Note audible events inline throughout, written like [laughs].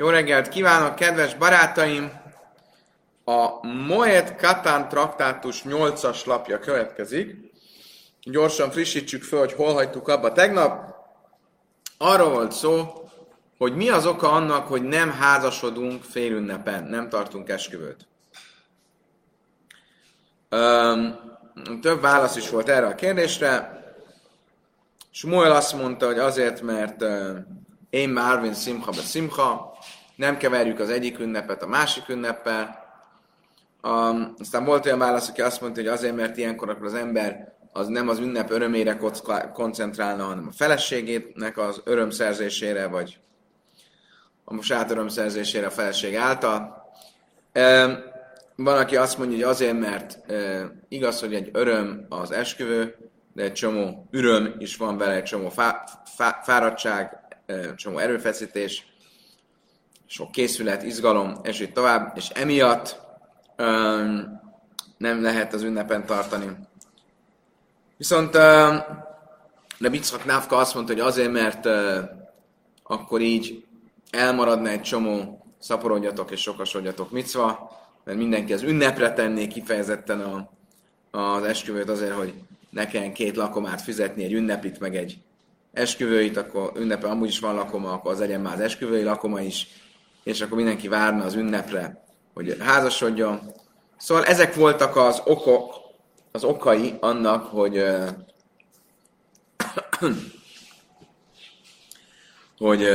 Jó reggelt kívánok, kedves barátaim! A Moed Katán traktátus 8-as lapja következik. Gyorsan frissítsük föl, hogy hol hagytuk abba tegnap. Arról volt szó, hogy mi az oka annak, hogy nem házasodunk félünnepen, nem tartunk esküvőt. Um, több válasz is volt erre a kérdésre. Smuel azt mondta, hogy azért, mert én Marvin Simcha be Simcha, nem keverjük az egyik ünnepet a másik ünneppel. Um, aztán volt olyan válasz, aki azt mondta, hogy azért, mert ilyenkor akkor az ember az nem az ünnep örömére koncentrálna, hanem a feleségének az örömszerzésére, vagy a saját örömszerzésére a feleség által. Van, aki azt mondja, hogy azért, mert igaz, hogy egy öröm az esküvő, de egy csomó öröm is van vele, egy csomó fá, fá, fáradtság, egy csomó erőfeszítés, sok készület, izgalom, és így tovább, és emiatt um, nem lehet az ünnepen tartani. Viszont um, de Návka azt mondta, hogy azért, mert uh, akkor így elmaradna egy csomó szaporodjatok és sokasodjatok micva, mert mindenki az ünnepre tenné kifejezetten a, az esküvőt azért, hogy ne kelljen két lakomát fizetni, egy ünnepit, meg egy esküvőit, akkor ünnepe amúgy is van lakoma, akkor az legyen már az esküvői lakoma is, és akkor mindenki várna az ünnepre, hogy házasodjon. Szóval ezek voltak az okok, az okai annak, hogy [clears throat] hogy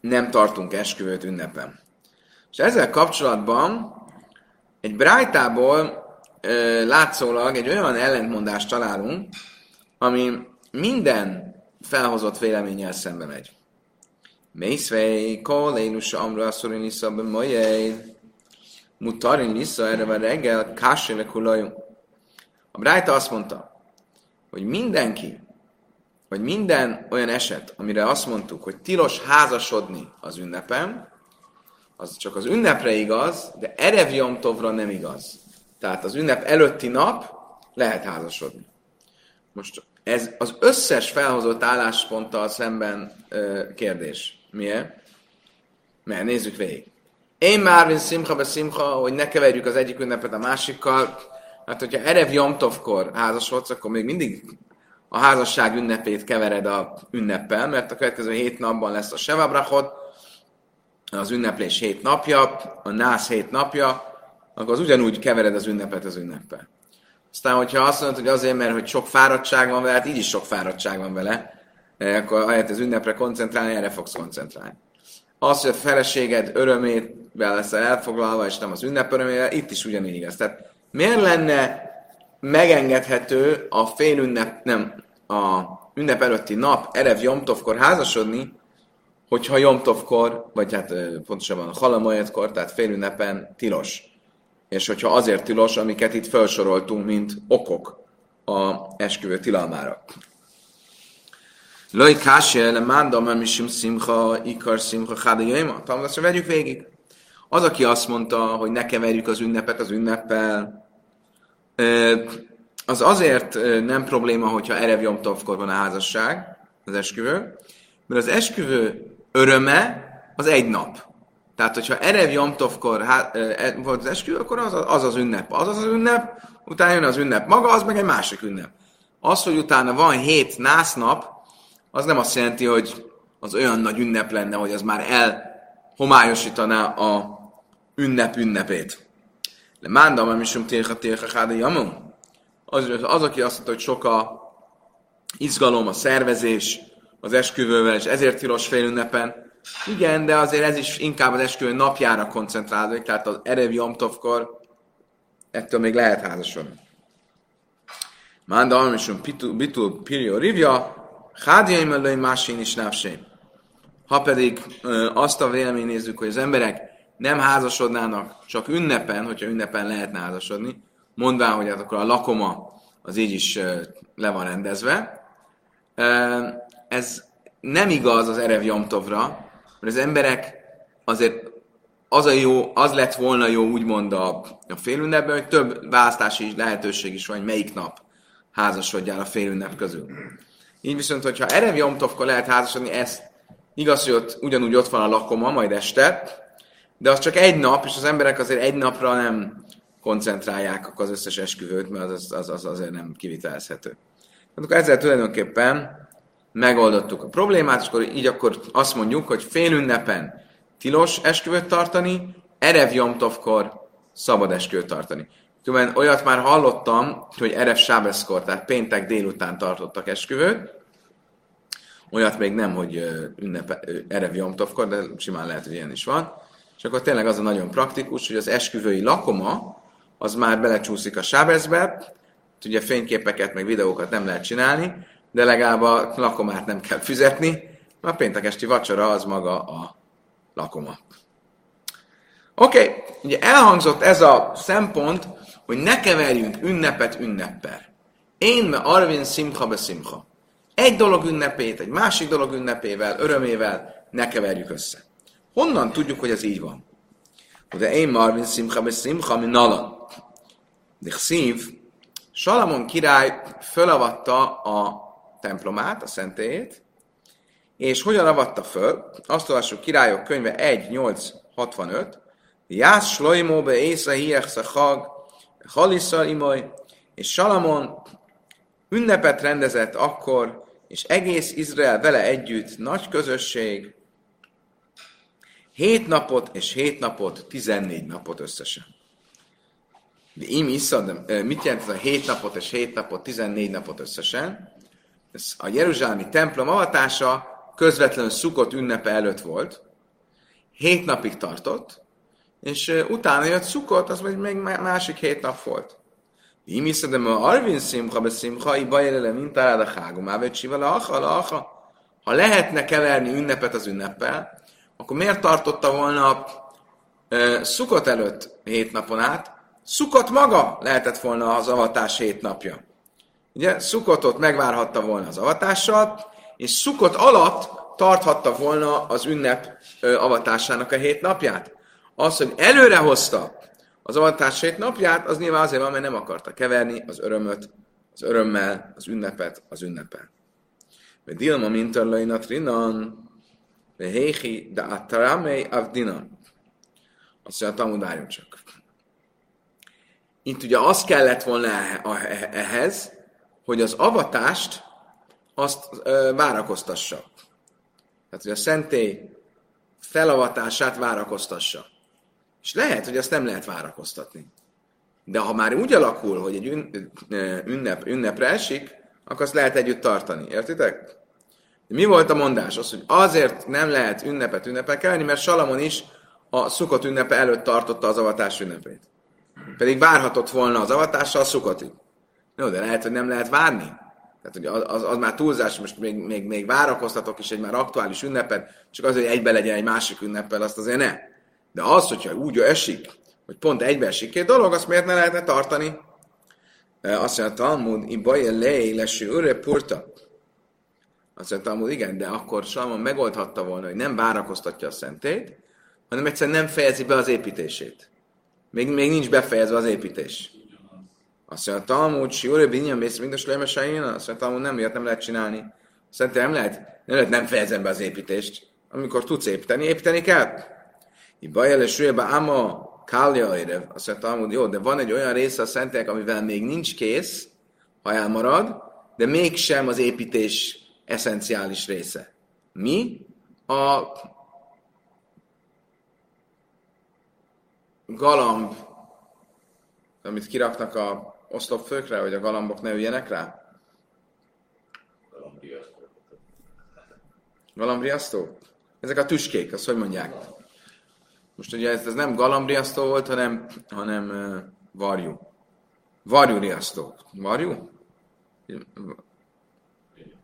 nem tartunk esküvőt ünnepen. És ezzel kapcsolatban egy brájtából látszólag egy olyan ellentmondást találunk, ami minden felhozott véleménnyel szembe megy. Mészvei, kolénus amra szurin isza be mojej, mutarin isza erre van reggel, kásséle kulajunk. A Brájta azt mondta, hogy mindenki, vagy minden olyan eset, amire azt mondtuk, hogy tilos házasodni az ünnepen, az csak az ünnepre igaz, de Erev Jomtovra nem igaz. Tehát az ünnep előtti nap lehet házasodni. Most ez az összes felhozott állásponttal szemben ö, kérdés. Miért? Mert nézzük végig. Én már, mint Simcha be Simcha, hogy ne keverjük az egyik ünnepet a másikkal, hát hogyha Erev Jomtovkor házasodsz, akkor még mindig a házasság ünnepét kevered a ünneppel, mert a következő hét napban lesz a Sevabrachot, az ünneplés hét napja, a nász hét napja, akkor az ugyanúgy kevered az ünnepet az ünneppel. Aztán, hogyha azt mondod, hogy azért, mert hogy sok fáradtság van vele, hát így is sok fáradtság van vele, akkor ahelyett az ünnepre koncentrálni, erre fogsz koncentrálni. Az, hogy a feleséged örömét lesz elfoglalva, és nem az ünnep örömére, itt is ugyanígy igaz. Tehát miért lenne megengedhető a fél ünnep, nem, a ünnep előtti nap, Erev Jomtovkor házasodni, hogyha Jomtovkor, vagy hát pontosabban Halamoyetkor, tehát fél ünnepen tilos. És hogyha azért tilos, amiket itt felsoroltunk, mint okok a esküvő tilalmára. Loj kásje, le mándam, emisim simcha, ikar simcha, háda jöjma. Talán vegyük végig. Az, aki azt mondta, hogy ne keverjük az ünnepet az ünneppel, az azért nem probléma, hogyha Erev Jomtovkor van a házasság, az esküvő, mert az esküvő öröme az egy nap. Tehát, hogyha Erev Jomtovkor e, volt az esküvő, akkor az, az az ünnep. Az, az ünnep, utána jön az ünnep maga, az meg egy másik ünnep. Az, hogy utána van hét násznap, az nem azt jelenti, hogy az olyan nagy ünnep lenne, hogy az már elhomályosítaná a ünnep ünnepét. Le mándam, ami sem térha térha jamon. Az, az, aki azt mondta, hogy sok a izgalom, a szervezés az esküvővel, és ezért tilos fél ünnepen. Igen, de azért ez is inkább az esküvő napjára koncentrálódik, tehát az Erev Jomtovkor ettől még lehet házasodni. Manda amisum bitul pirio rivja, hádjaim elői másin is návsém. Ha pedig ö, azt a vélemény nézzük, hogy az emberek nem házasodnának csak ünnepen, hogyha ünnepen lehetne házasodni, mondván, hogy hát akkor a lakoma az így is le van rendezve. Ez nem igaz az Erev Jomtovra, mert az emberek azért az, a jó, az lett volna jó úgymond a, a félünnepben, hogy több választási lehetőség is van, hogy melyik nap házasodjál a félünnep közül. Így viszont, hogyha Erev Jomtovkor lehet házasodni, ezt Igaz, hogy ott ugyanúgy ott van a lakoma, majd este, de az csak egy nap, és az emberek azért egy napra nem koncentrálják az összes esküvőt, mert az, az, az azért nem kivitelezhető. Akkor ezzel tulajdonképpen megoldottuk a problémát, és akkor így akkor azt mondjuk, hogy fél ünnepen tilos esküvőt tartani, Erev Jomtovkor szabad esküvőt tartani. Különben olyat már hallottam, hogy Erev Sábeszkor, tehát péntek délután tartottak esküvőt, olyat még nem, hogy ünnepe, Erev Jomtovkor, de simán lehet, hogy ilyen is van. És akkor tényleg az a nagyon praktikus, hogy az esküvői lakoma, az már belecsúszik a sábeszbe, ugye fényképeket, meg videókat nem lehet csinálni, de legalább a lakomát nem kell fizetni, a péntek esti vacsora az maga a lakoma. Oké, okay. ugye elhangzott ez a szempont, hogy ne keverjünk ünnepet ünneppel. Én me arvin simcha be simcha. Egy dolog ünnepét, egy másik dolog ünnepével, örömével ne keverjük össze. Honnan tudjuk, hogy ez így van? De én Marvin Simcha be Simcha mi nala. De szív, Salamon király fölavatta a templomát, a szentélyét, és hogyan avatta föl? Azt olvassuk királyok könyve 1.8.65. Jász Slojmó be észre hiech hag, haliszar imoly, és Salamon ünnepet rendezett akkor, és egész Izrael vele együtt nagy közösség, hét napot és hét napot, tizennégy napot összesen. De im mit jelent ez a hét napot és hét napot, tizennégy napot összesen? Ez a Jeruzsálemi templom avatása közvetlenül szukott ünnepe előtt volt, hét napig tartott, és utána jött szukott, az még másik hét nap volt. Im iszadem a arvin szimcha be szimcha, i bajelele mintára a hágom, ávet sivala acha. Ha lehetne keverni ünnepet az ünneppel, akkor miért tartotta volna e, szukott előtt hét napon át? Szukott maga lehetett volna az avatás hét napja. Ugye, szukotot megvárhatta volna az avatással, és szukott alatt tarthatta volna az ünnep ö, avatásának a hét napját. Az, hogy előre hozta az avatás hét napját, az nyilván azért van, mert nem akarta keverni az örömöt, az örömmel, az ünnepet, az ünnepel. Mert Dilma mintarlainat rinan, Vehéhi de ataramei avdina. Azt mondja, Talmud várjon csak. Itt ugye az kellett volna ehhez, hogy az avatást azt ö, várakoztassa. Tehát, hogy a szentély felavatását várakoztassa. És lehet, hogy azt nem lehet várakoztatni. De ha már úgy alakul, hogy egy ünnep, ünnepre esik, akkor azt lehet együtt tartani. Értitek? Mi volt a mondás? Az, hogy azért nem lehet ünnepet ünnepelni, mert Salamon is a szukott ünnepe előtt tartotta az avatás ünnepét. Pedig várhatott volna az avatással a szukotig. Jó, de lehet, hogy nem lehet várni. Tehát hogy az, az már túlzás, most még, még, még várakoztatok is egy már aktuális ünnepet, csak az, hogy egybe legyen egy másik ünneppel, azt azért ne. De az, hogyha úgy esik, hogy pont egybe esik két dolog, azt miért ne lehetne tartani? Azt mondja, Talmud, i baje lej, leső öre purta. Azt mondta, amúgy igen, de akkor Salmon megoldhatta volna, hogy nem várakoztatja a szentét, hanem egyszerűen nem fejezi be az építését. Még, még nincs befejezve az építés. Azt mondja, Talmud, Siore Binyan, mész mindes lemesájén, azt mondja, Talmud, nem, ilyet nem lehet csinálni. Szerintem nem lehet, nem lehet nem fejezem be az építést. Amikor tudsz építeni, építeni kell. Bajele Sujeba Ama Kálja Érev. Azt mondja, Talmud, jó, de van egy olyan része a szentek, amivel még nincs kész, ha elmarad, de mégsem az építés eszenciális része. Mi? A galamb, amit kiraknak a oszlopfőkre, hogy a galambok ne üljenek rá? Galambriasztó? Ezek a tüskék, azt hogy mondják? Most ugye ez, ez nem galambriasztó volt, hanem, hanem uh, varjú. Varjúriasztó. Varjú?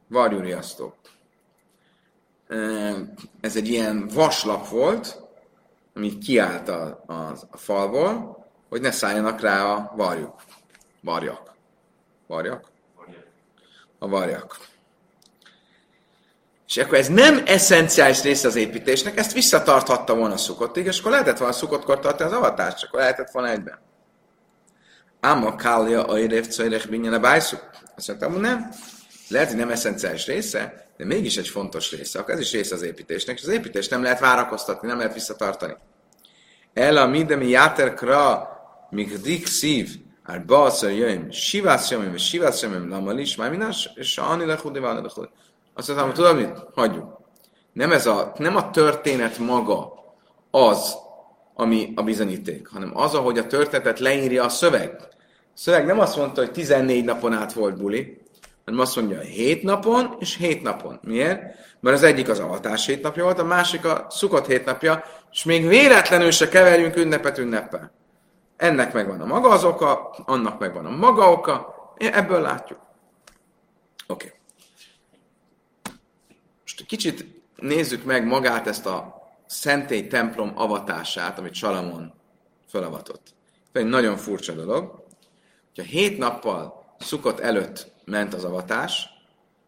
varjúriasztó. Ez egy ilyen vaslap volt, ami kiállt a, a, a falból, hogy ne szálljanak rá a varjuk. Varjak. Varjak? A varjak. És akkor ez nem eszenciális része az építésnek, ezt visszatarthatta volna a szukottig, és akkor lehetett volna szukottkor tartani az avatást, csak lehetett volna egyben. Ám a kálja a érév cajrech a bájszuk. Azt mondtam, nem, lehet, hogy nem eszenciális része, de mégis egy fontos része. Akkor ez is része az építésnek, és az építést nem lehet várakoztatni, nem lehet visszatartani. El a mindemi játerkra, míg dik szív, ár balszor jöjjön, sivász jöjjön, sivász jöjjön, lamal is, már minás, és ani lehudi, van lehudi. Azt mondtam, hogy tudod mit? Hagyjuk. Nem, ez a, nem a történet maga az, ami a bizonyíték, hanem az, ahogy a történetet leírja a szöveg. A szöveg nem azt mondta, hogy 14 napon át volt buli, hanem azt mondja, 7 napon és 7 napon. Miért? Mert az egyik az avatás hét napja volt, a másik a szukott hét napja, és még véletlenül se keverjünk ünnepet ünneppel. Ennek megvan a maga az oka, annak megvan a maga oka, ebből látjuk. Oké. Okay. Most kicsit nézzük meg magát ezt a szentély templom avatását, amit Salamon felavatott. Ez egy nagyon furcsa dolog. Ha hét nappal szukott előtt ment az avatás,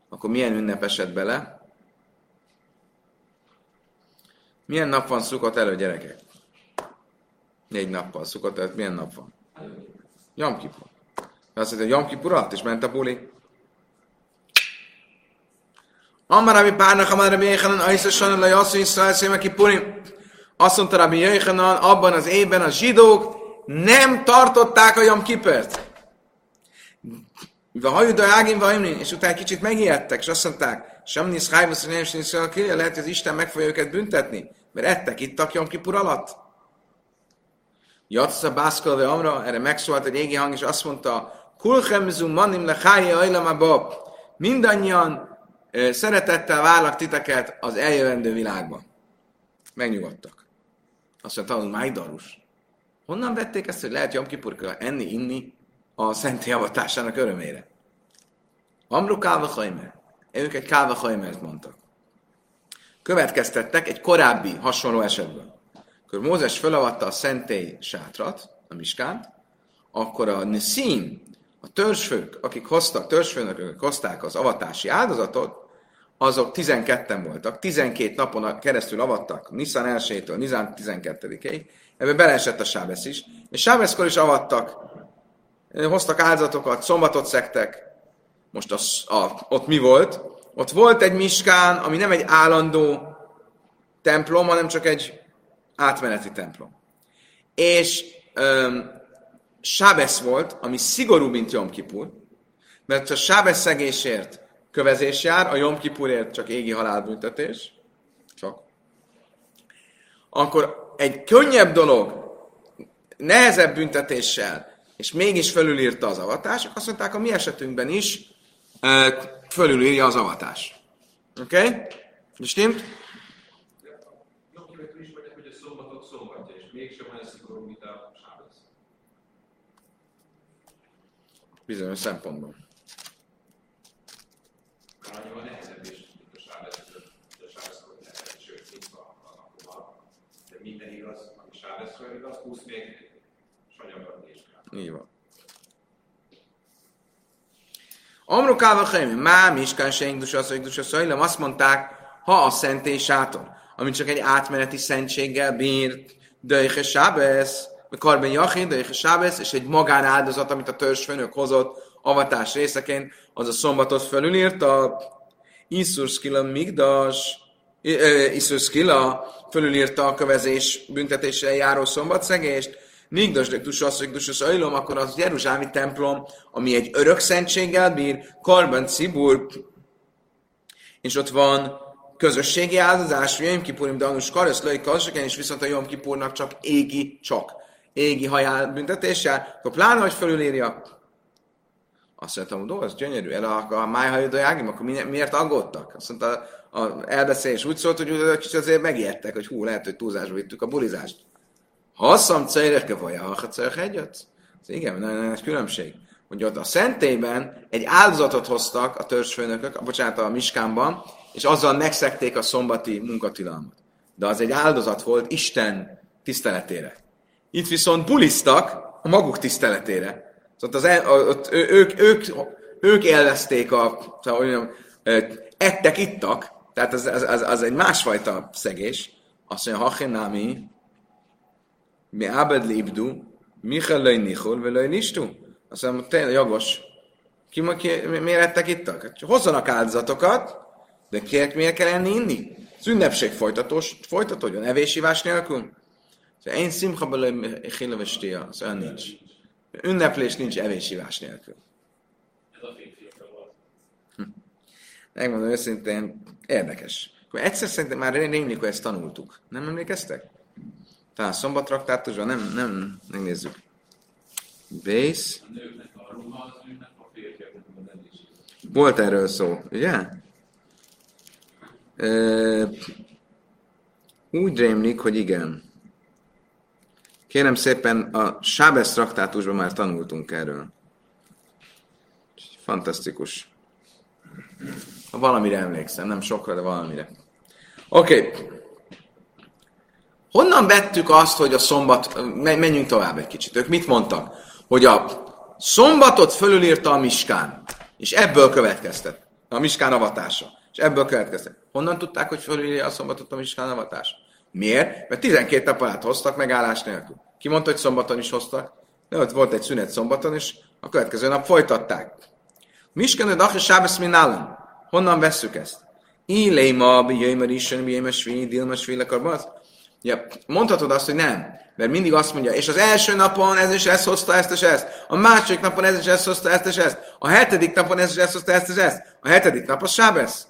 akkor milyen ünnep esett bele? Milyen nap van szukott elő, gyerekek? Négy nappal szukott előtt. Milyen nap van? Jom Kipur. Azt mondja, hogy Jom Kipur alatt is ment a buli. Amar Rabbi Párnak, Amar Rabbi Jéhanan, Aisza Sanan, Lai Asszony, Iszrael, Kipurim. Azt mondta Rabbi Jéhanan, abban az évben a zsidók nem tartották a Jom Kipert. Vahajuda Ágin Vajmlin, és utána kicsit megijedtek, és azt mondták, sem nincs hájvasz, nem nincs lehet, hogy az Isten meg fogja őket büntetni, mert ettek, ittak Jom Kipur alatt. Jatsza Bászkal Amra, erre megszólalt egy égi hang, és azt mondta, Kulchemzum manim le hája ajlamaba, mindannyian szeretettel várlak titeket az eljövendő világba. Megnyugodtak. Azt mondta, hogy Májdarus. Honnan vették ezt, hogy lehet Jom Kipurka enni, inni a szent javatásának örömére? Amru Káva Hajmer. Ők egy Hajmert mondtak. Következtettek egy korábbi hasonló esetből. Akkor Mózes felavatta a szentély sátrat, a miskánt, akkor a Niszín, a törzsfők, akik hoztak, törzsfőnök, akik hozták az avatási áldozatot, azok 12-en voltak, 12 napon keresztül avattak, Nissan 1-től Nissan 12-ig, ebbe beleesett a Sábesz is, és Sábeszkor is avattak, hoztak áldozatokat, szombatot szektek, most az, a, ott mi volt? Ott volt egy miskán, ami nem egy állandó templom, hanem csak egy átmeneti templom. És um, Sábesz volt, ami szigorú, mint Jom Kipur, mert a Sábesz szegésért kövezés jár, a Jom Kipurért csak égi halálbüntetés, csak. Akkor egy könnyebb dolog, nehezebb büntetéssel, és mégis fölülírta az avatás, azt mondták, a mi esetünkben is fölülírja az avatás. Oké? Okay? Stimmt? Bizonyos szempontból. Sábeszről igaz, 20 még sanyagban is kell. Így van. Amrukáva Chaim, má miskán se indus az, indus az, azt mondták, ha a szentély sátor, ami csak egy átmeneti szentséggel bírt, Döjhe Sábesz, Karben Jachin, Döjhe Sábesz, és egy magánáldozat, amit a törzsfőnök hozott avatás részeként, az a szombatot fölülírta, Iszur Skila Migdas, Iszur Skila fölülírta a kövezés büntetéssel járó szombatszegést, Migdas de Tusasz, Ajlom, akkor az Jeruzsámi templom, ami egy örök szentséggel bír, Karban Cibur, és ott van közösségi áldozás, Jom Kipurim, Danus Karesz, Löj Kalseken, és viszont a Jom Kipurnak csak égi, csak égi hajál büntetéssel, akkor pláne, hogy fölülírja. Azt mondtam, hogy az gyönyörű, el a, májhajodajágim, akkor miért aggódtak? Azt mondta, a elbeszélés úgy szólt, hogy ők is azért megijedtek, hogy hú, lehet, hogy túlzásba vittük a bulizást. Ha asszam cejreke vagy, a egyet? Igen, nagyon nagy különbség. Hogy ott a szentélyben egy áldozatot hoztak a törzsfőnökök, bocsánat, a miskánban, és azzal megszekték a szombati munkatilalmat. De az egy áldozat volt Isten tiszteletére. Itt viszont buliztak a maguk tiszteletére. Szóval az el, ott, ők, ők, ők élvezték a, szóval, ettek, ittak, tehát az, az, az, az egy másfajta szegés. Azt mondja, hachinámi, mi ábed libdu, nichol, vagy löj nistu. Azt mondja, tényleg jogos. Ki, ki, miért ettek ittak? Hát, hozzanak áldozatokat, De kinek miért kell enni, inni? Az ünnepség folytatós, folytatódjon, evésívás nélkül. Szóval én szimcha belőle hilavestia, az olyan nincs. Ünneplés nincs evésívás nélkül. Hm. Megmondom őszintén, érdekes. Egyszer szerintem már rémlik, hogy ezt tanultuk. Nem emlékeztek? Talán szombatraktátusban, nem, nem, megnézzük. Base. Volt erről szó, ugye? E, úgy rémlik, hogy igen. Kérem szépen, a Sábesz traktátusban már tanultunk erről. Fantasztikus. Ha valamire emlékszem, nem sokra, de valamire. Oké. Okay. Honnan vettük azt, hogy a szombat, menjünk tovább egy kicsit. Ők mit mondtak? Hogy a szombatot fölülírta a Miskán, és ebből következtet. A Miskán avatása. És ebből következtet. Honnan tudták, hogy fölülírja a szombatot a Miskán avatása? Miért? Mert 12 nap alatt hoztak megállás nélkül. Ki mondta, hogy szombaton is hoztak? De ott volt egy szünet szombaton, és a következő nap folytatták. Miskán, hogy Dachis Sábesz Honnan vesszük ezt? Iléma, bijöjmer isen, bijöjmer svi, dilma svi lekarbasz. Ja, mondhatod azt, hogy nem, mert mindig azt mondja, és az első napon ez is ezt hozta, ezt és ezt. A második napon ez is ezt hozta, ezt és ezt. A hetedik napon ez is ezt hozta, ezt és ezt. A hetedik nap a sábesz.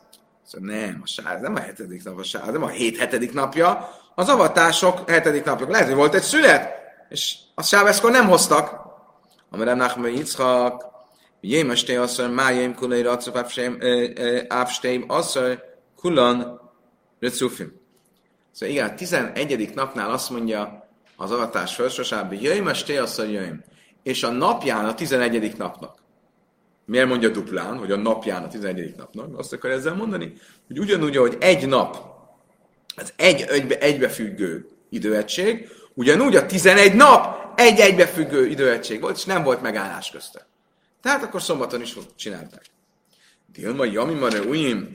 Szóval nem, a sábesz, nem a hetedik nap a sábesz, nem a hét hetedik napja. Az avatások hetedik napja. Lehet, hogy volt egy szület, és a sábeszkor nem hoztak. Amire Nachman Yitzchak, Jémesté asszony, májém kulai racuf ápsteim asszony, kulan recufim. Szóval igen, a 11. napnál azt mondja az avatás felsősában, Jémesté asszony, jöjjön. És a napján a 11. napnak. Miért mondja duplán, hogy a napján a 11. napnak? Azt akar ezzel mondani, hogy ugyanúgy, hogy egy nap, ez egy egybe, egybefüggő időegység, ugyanúgy a 11 nap egy egybefüggő időegység volt, és nem volt megállás közte. Tehát akkor szombaton is csinálták. Dilma, Jami, Mare, Uim.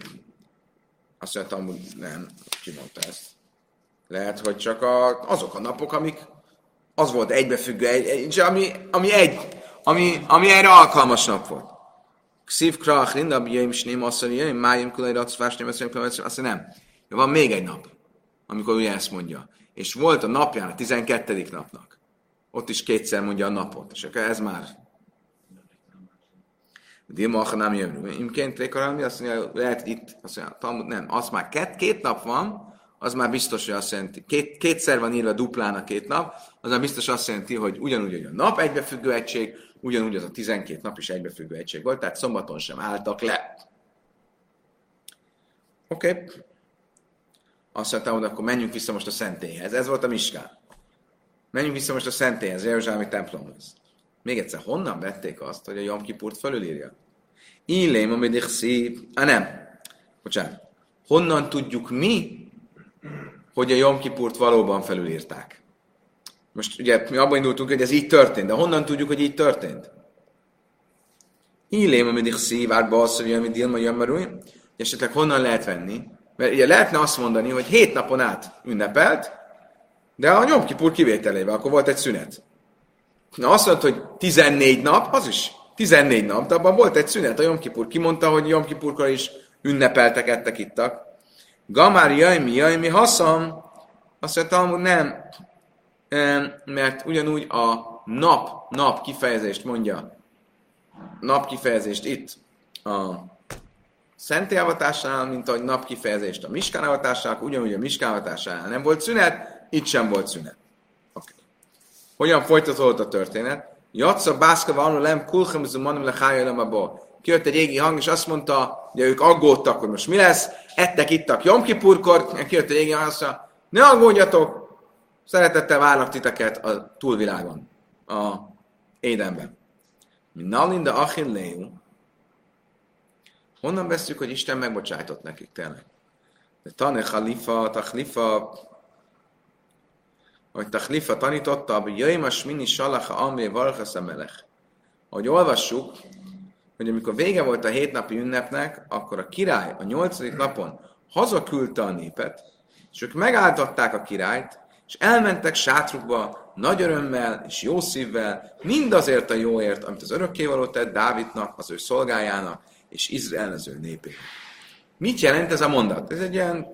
Azt mondtam, hogy nem, ki mondta ezt. Lehet, hogy csak a, azok a napok, amik az volt egybefüggő, egy, egy, ami, ami egy, ami, ami erre alkalmas nap volt. Xiv krach, linda, bjaim, sném, asszony, jöjjön, májim, kulaj, racfás, nem, azt mondja, nem. Van még egy nap, amikor ugye ezt mondja. És volt a napján, a 12. napnak. Ott is kétszer mondja a napot. És akkor ez már Dilma nem jön. Imként lékaralmi, azt mondja, lehet itt, azt mondja, Talmud, nem, az már két, két nap van, az már biztos, hogy azt jelenti, két, kétszer van írva duplán a két nap, az már biztos azt jelenti, hogy ugyanúgy, hogy a nap egybefüggő egység, ugyanúgy az a 12 nap is egybefüggő egység volt, tehát szombaton sem álltak le. Oké. Okay. Azt mondtam, hogy akkor menjünk vissza most a szentélyhez. Ez volt a miskán. Menjünk vissza most a szentélyhez, Jeruzsálemi templomhoz. Még egyszer, honnan vették azt, hogy a Jom Kipurt fölülírja? Illém, amit szép... Ah, nem. Bocsánat. Honnan tudjuk mi, hogy a Jom Kipurt valóban felülírták? Most ugye mi abban indultunk, hogy ez így történt, de honnan tudjuk, hogy így történt? Illém, amit szív, átba azt, hogy amit Dilma Jamarúj, esetleg honnan lehet venni? Mert ugye lehetne azt mondani, hogy hét napon át ünnepelt, de a Jom Kipur kivételével, akkor volt egy szünet. Na azt mondta, hogy 14 nap, az is 14 nap, de abban volt egy szünet, a Jom Kipur kimondta, hogy Jom Kipurkor is ünnepeltek, ettek, ittak. Gamár jajmi, jajmi, haszam, azt mondta, hogy nem, mert ugyanúgy a nap, nap kifejezést mondja, nap kifejezést itt a szentélyavatással, mint ahogy nap kifejezést a miskánavatásnál, ugyanúgy a miskánavatásnál nem volt szünet, itt sem volt szünet. Hogyan folytatódott a történet? Jatsza bászka van, lem kulchem zumanim lehájölem abba. Kijött egy égi hang, és azt mondta, hogy ők aggódtak, hogy most mi lesz, ettek, ittak Jom Kipurkor, kijött egy égi hang, azt mondta, ne aggódjatok, szeretettel várnak titeket a túlvilágon, a édenben. Nalinda achin leu. Honnan veszük, hogy Isten megbocsájtott nekik tényleg? De tane khalifa, tachlifa, hogy Tachlifa tanította, hogy Jaimas mini salacha amé varchasz melech. Ahogy olvassuk, hogy amikor vége volt a hétnapi ünnepnek, akkor a király a nyolcadik napon hazaküldte a népet, és ők megálltatták a királyt, és elmentek sátrukba nagy örömmel és jó szívvel, mindazért a jóért, amit az örökkévaló tett Dávidnak, az ő szolgájának, és Izrael az ő népének. Mit jelent ez a mondat? Ez egy ilyen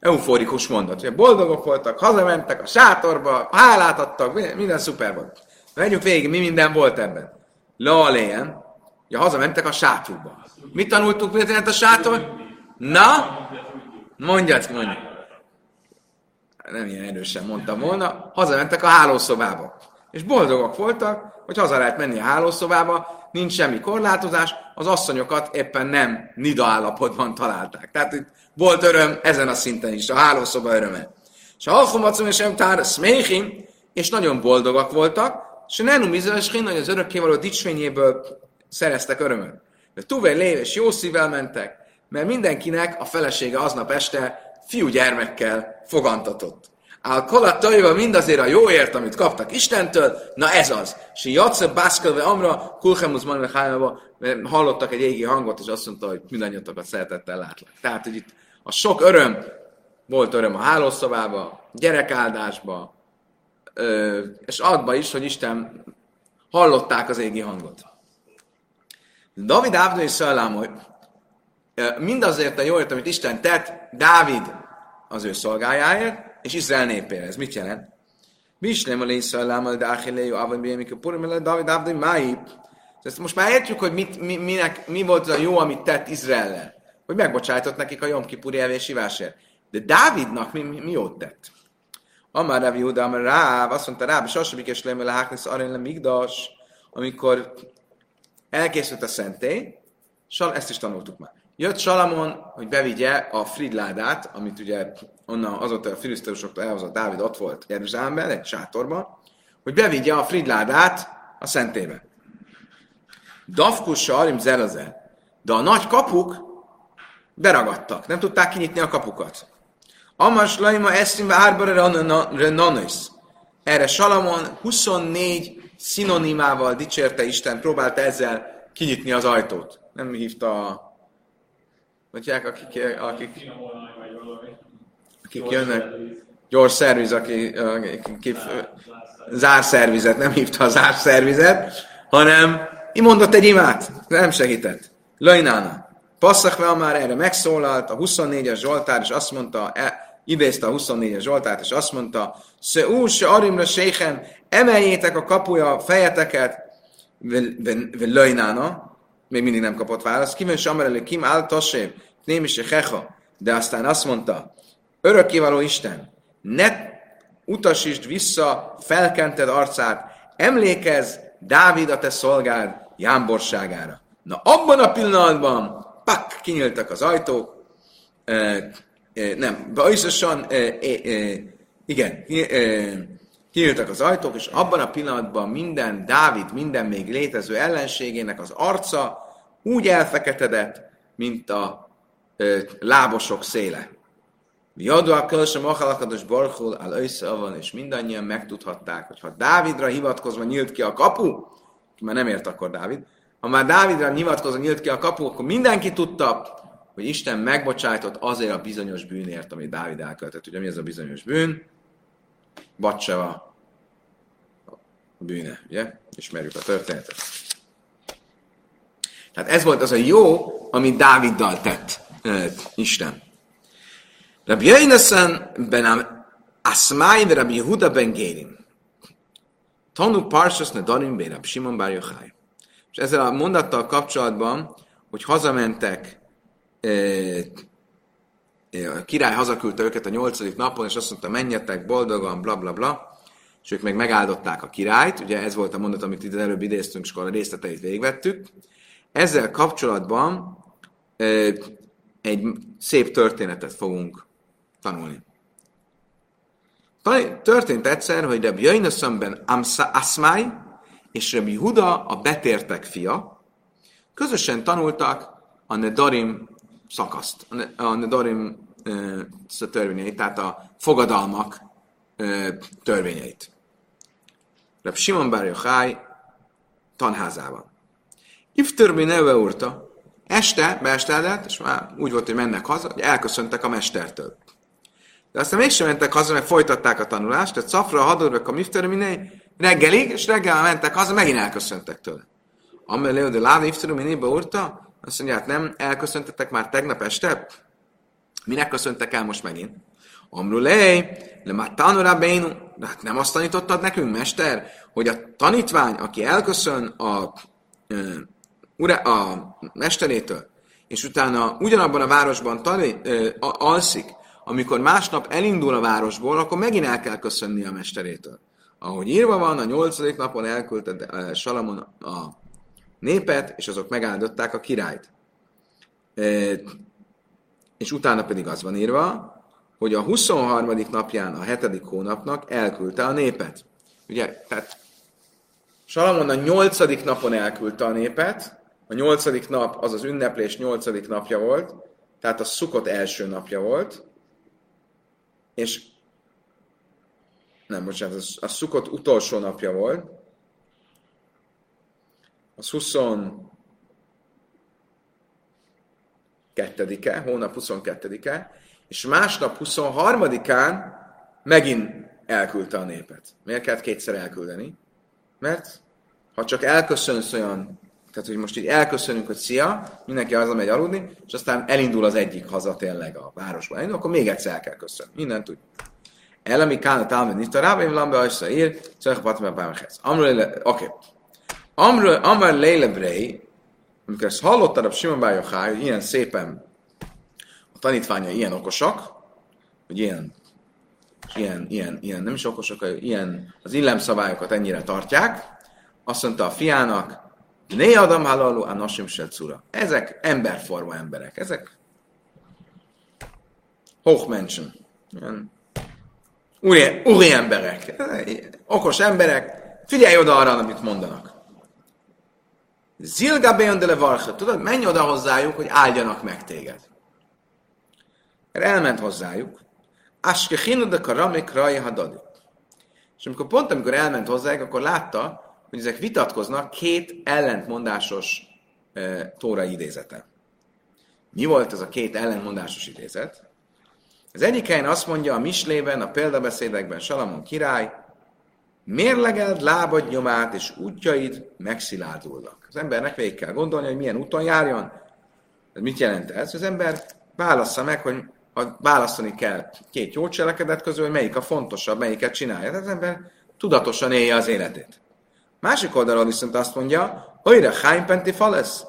euforikus mondat. Ugye boldogok voltak, hazamentek a sátorba, hálát adtak, minden szuper volt. Menjünk végig, mi minden volt ebben. Laléen, ja, hazamentek a sátorba. Mit tanultuk, mit jelent a sátor? Na, mondjad, mondjad. Nem ilyen erősen mondtam volna. Hazamentek a hálószobába. És boldogok voltak, hogy haza lehet menni a hálószobába, nincs semmi korlátozás, az asszonyokat éppen nem nida állapotban találták. Tehát itt volt öröm ezen a szinten is, a hálószoba öröme. És a halkomacom és tár szméhim, és nagyon boldogak voltak, és a nenum izraelskin, hogy az örökkévaló dicsvényéből szereztek örömöt. De Tuvé lév és jó szívvel mentek, mert mindenkinek a felesége aznap este fiúgyermekkel fogantatott. Áll kolat mindazért a jóért, amit kaptak Istentől, na ez az. És Jatsze Bászkölve Amra, Kulchemus Manlehájába hallottak egy égi hangot, és azt mondta, hogy mindannyiatokat szeretettel látlak. Tehát, hogy itt a sok öröm, volt öröm a hálószobába, gyerekáldásba, és adba is, hogy Isten hallották az égi hangot. David Szallám, hogy mindazért a jóért, amit Isten tett, Dávid az ő szolgájáért, és Izrael népére. Ez mit jelent? Mislem a lészallám, de Achilleju, Avon Bémik, Purim, David Abdai, Mai. Ezt most már értjük, hogy mit, mi, minek, mi volt a jó, amit tett Izraellel. Hogy megbocsájtott nekik a Jom Kipuri evésívásért. De Dávidnak mi, mi, mi jót tett? Amár Rav Yehuda, Amár Ráv, azt mondta Ráv, és Asabik és Lemele Háknisz Arén Migdas, amikor elkészült a szentély, ezt is tanultuk már. Jött Salamon, hogy bevigye a Fridládát, amit ugye onnan azóta a filiszteusoktól elhozott Dávid ott volt Jeruzsálemben, egy sátorban, hogy bevigye a Fridládát a szentébe. Dafkus Sarim Zeraze. De a nagy kapuk beragadtak, nem tudták kinyitni a kapukat. Amas Laima Eszimbe Árbara Renanis. Erre Salamon 24 szinonimával dicsérte Isten, próbálta ezzel kinyitni az ajtót. Nem hívta a Mondják, akik, akik, akik jönnek, gyors szerviz, aki, aki zárszervizet, nem hívta a zárszervizet, hanem mondott egy imát, nem segített. Lajnána. Passzakve már erre megszólalt a 24-es Zsoltár, és azt mondta, e, idézte a 24-es Zsoltárt, és azt mondta, se úr, se arimra séhen, emeljétek a kapuja a fejeteket, lajnána, még mindig nem kapott választ. Kimen Samer Kim áll Tasév, nem is Hecha, de aztán azt mondta, örökkévaló Isten, ne utasítsd vissza felkented arcát, emlékezz Dávid a te szolgád jámborságára. Na abban a pillanatban, pak, kinyíltak az ajtók, e, e, nem, bajszosan, e, e, e, igen, e, kinyíltak az ajtók, és abban a pillanatban minden Dávid, minden még létező ellenségének az arca úgy elfeketedett, mint a ö, lábosok széle. Jadó a kölsem achalakados barhol al van, és mindannyian megtudhatták, hogy ha Dávidra hivatkozva nyílt ki a kapu, már nem ért akkor Dávid, ha már Dávidra hivatkozva nyílt ki a kapu, akkor mindenki tudta, hogy Isten megbocsájtott azért a bizonyos bűnért, amit Dávid elkövetett. Ugye mi ez a bizonyos bűn? Bacseva bűne, ugye? Ismerjük a történetet. Tehát ez volt az a jó, amit Dáviddal tett uh, Isten. Rabbi Jainesen Asmai ve Rabbi Yehuda ben Gérim. Tanu Parshas Nedarim ben Rabbi Simon Bar Yochai. És ezzel a mondattal kapcsolatban, hogy hazamentek, a király hazaküldte őket a nyolcadik napon, és azt mondta, menjetek boldogan, bla bla bla, és ők meg megáldották a királyt, ugye ez volt a mondat, amit itt előbb idéztünk, és akkor a részleteit végvettük. Ezzel kapcsolatban egy szép történetet fogunk tanulni. Történt egyszer, hogy Rabbi Jainaszamben Asmai és Rabbi Huda, a betértek fia, közösen tanultak a Nedarim szakaszt, a Nedarim törvényeit, tehát a fogadalmak törvényeit. Rabbi Simon Bar Yochai tanházában. Ifter neve úrta, este beesteledett, és már úgy volt, hogy mennek haza, hogy elköszöntek a mestertől. De aztán mégsem mentek haza, mert folytatták a tanulást, tehát szafra, hadorvek, a mifter, minél reggelig, és reggel mentek haza, megint elköszöntek tőle. Amelé, de láda ifter minél beúrta, Azt mondja, hát nem elköszöntetek már tegnap este? Minek köszöntek el most megint? Amrulej, le már tanulabénu. De hát nem azt tanítottad nekünk, mester, hogy a tanítvány, aki elköszön a, ura, a mesterétől, és utána ugyanabban a városban tanít, alszik, amikor másnap elindul a városból, akkor megint el kell köszönni a mesterétől. Ahogy írva van, a nyolcadik napon elküldte Salamon a népet, és azok megáldották a királyt. És utána pedig az van írva, hogy a 23. napján a 7. hónapnak elküldte a népet. Ugye, tehát Salamon a 8. napon elküldte a népet, a 8. nap az az ünneplés 8. napja volt, tehát a szukott első napja volt, és nem, bocsánat, a szukott utolsó napja volt, az 22-e, hónap 22-e, és másnap 23-án megint elküldte a népet. Miért kellett kétszer elküldeni? Mert ha csak elköszönsz olyan, tehát hogy most így elköszönünk, hogy szia, mindenki megy aludni, és aztán elindul az egyik haza tényleg a városba, elindul, akkor még egyszer el kell köszönni. Mindent tudjuk. Elemi kána talmud nita rábaim lambe ajsza ír, szöjha patma bámechez. Oké. Amr Leile amikor ezt hallottad a Simon Bájochá, hogy ilyen szépen a tanítványa ilyen okosak, hogy ilyen, ilyen, ilyen, ilyen nem is okosak, ilyen az illemszabályokat ennyire tartják, azt mondta a fiának, Né Adam halalu a nasim cura. Ezek emberforma emberek, ezek Hochmenschen. Ilyen úri, úri emberek, okos emberek, figyelj oda arra, amit mondanak. Zilga de levarcha, tudod, menj oda hozzájuk, hogy áldjanak meg téged. Mert elment hozzájuk, Aske de karamik raja hadadi. És amikor pont amikor elment hozzájuk, akkor látta, hogy ezek vitatkoznak két ellentmondásos e, tóra idézete. Mi volt ez a két ellentmondásos idézet? Az egyik helyen azt mondja a Mislében, a példabeszédekben Salamon király, mérlegeld lábad nyomát és útjaid megszilárdulnak. Az embernek végig kell gondolni, hogy milyen úton járjon. Ez mit jelent ez? Az ember válassza meg, hogy a, választani kell két jó cselekedet közül, hogy melyik a fontosabb, melyiket csinálja. Tehát az ember tudatosan élje az életét. Másik oldalon viszont azt mondja, hogy hánypenti falesz,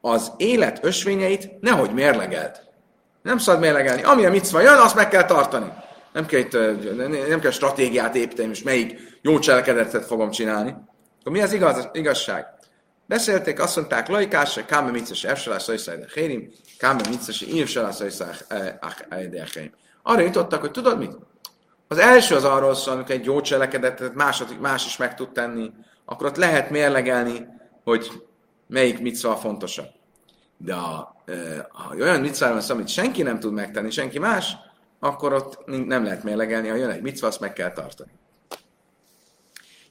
az élet ösvényeit nehogy mérlegeld. Nem szabad mérlegelni. Ami a micva jön, azt meg kell tartani. Nem kell, itt, nem kell stratégiát építeni, és melyik jó cselekedetet fogom csinálni. Akkor mi az igaz, igazság? Beszélték, azt mondták, laikás, káme mitzes efsalás szajszáj de hérim, káme mitzes ívsalá szajszáj de hérim. Arra jutottak, hogy tudod mit? Az első az arról szól, amikor egy jó cselekedetet második, más is meg tud tenni, akkor ott lehet mérlegelni, hogy melyik micva fontosabb. De ha, ha olyan micváról van amit senki nem tud megtenni, senki más, akkor ott nem lehet mérlegelni, ha jön egy micva, azt meg kell tartani.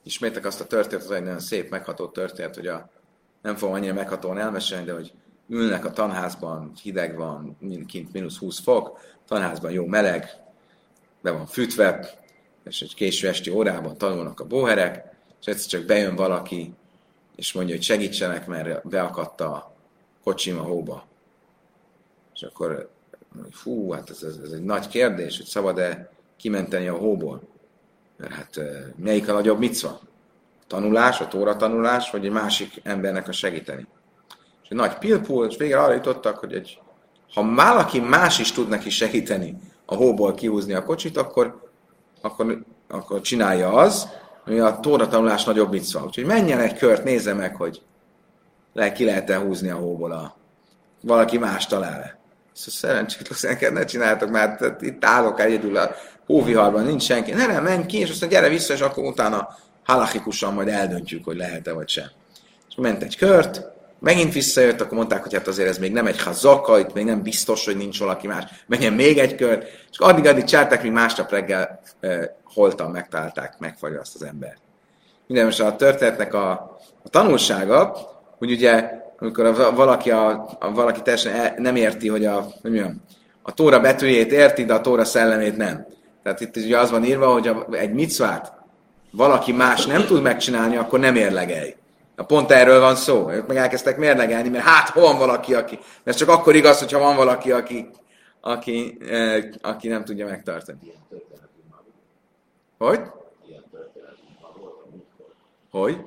Ismétek azt a történet, az egy nagyon szép, megható történet, hogy a, nem fogom annyira meghatóan elmesélni, de hogy ülnek a tanházban, hideg van, kint mínusz 20 fok, tanházban jó meleg, be van fűtve, és egy késő esti órában tanulnak a bóherek, és egyszer csak bejön valaki, és mondja, hogy segítsenek, mert beakadt a kocsim a hóba. És akkor, fú, hát ez, ez, ez egy nagy kérdés, hogy szabad-e kimenteni a hóból. Mert hát melyik a nagyobb micva? Tanulás, a tóra tanulás, vagy egy másik embernek a segíteni. És egy nagy pilpul, és végre arra jutottak, hogy egy, ha valaki más is tud neki segíteni a hóból kihúzni a kocsit, akkor, akkor, akkor csinálja az, ami a tóra tanulás nagyobb micva. Úgyhogy menjen egy kört, nézze meg, hogy le, ki lehet-e húzni a hóból a valaki más talál-e. Szóval szerencsétlen, ne csináltok már, tehát itt állok egyedül a hóviharban, nincs senki. Ne, nem, menj ki, és aztán gyere vissza, és akkor utána halachikusan majd eldöntjük, hogy lehet-e vagy sem. És ment egy kört, megint visszajött, akkor mondták, hogy hát azért ez még nem egy hazaka, itt még nem biztos, hogy nincs valaki más. Menjen még egy kör, és addig-addig csárták, míg másnap reggel e, holtan megtalálták, megfagyja azt az ember. Minden most a történetnek a, a tanulsága, hogy ugye, amikor a, valaki, a, a, valaki teljesen nem érti, hogy a, hogy mondjam, a tóra betűjét érti, de a tóra szellemét nem. Tehát itt ugye az van írva, hogy a, egy micvát valaki más nem tud megcsinálni, akkor nem érlegelj. Pont erről van szó. Ők meg elkezdtek mérlegelni, mert hát hol van valaki, aki... Mert csak akkor igaz, hogyha van valaki, aki, aki, eh, aki nem tudja megtartani. Hogy? Hogy?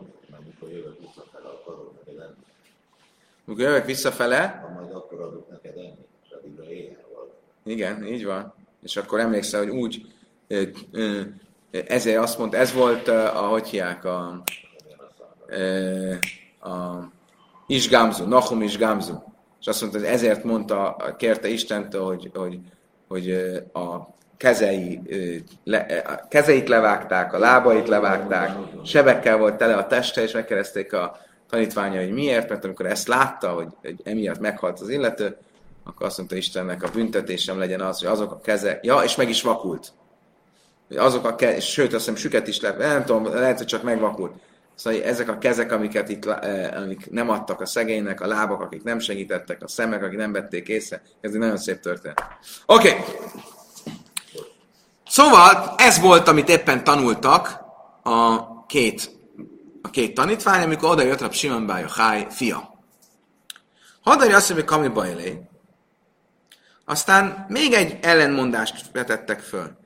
Amikor jövök visszafele, majd akkor adok neked enni, és addigra éjjel igen, így van. És akkor emlékszel, hogy úgy, ezért azt mondta, ez volt, ahogy hiák, a, ö, a Isgámzu, Nahum Isgámzu. És azt mondta, hogy ezért mondta, kérte Istentől, hogy, hogy, hogy a kezei, le, a kezeit levágták, a lábait levágták, sebekkel volt tele a teste, és megkereszték a tanítványa, hogy miért, mert amikor ezt látta, hogy, hogy emiatt meghalt az illető, akkor azt mondta Istennek, a büntetésem legyen az, hogy azok a keze, ja, és meg is vakult. Hogy azok a ke, sőt, azt hiszem süket is lett, nem tudom, lehet, hogy csak megvakult. Szóval ezek a kezek, amiket itt, eh, amik nem adtak a szegénynek, a lábak, akik nem segítettek, a szemek, akik nem vették észre, ez egy nagyon szép történet. Oké. Okay. Szóval ez volt, amit éppen tanultak a két, két tanítvány, amikor oda jött Rab Simon Bája Háj fia. Hadari azt mondja, Kami Bajlé. Aztán még egy ellenmondást vetettek föl.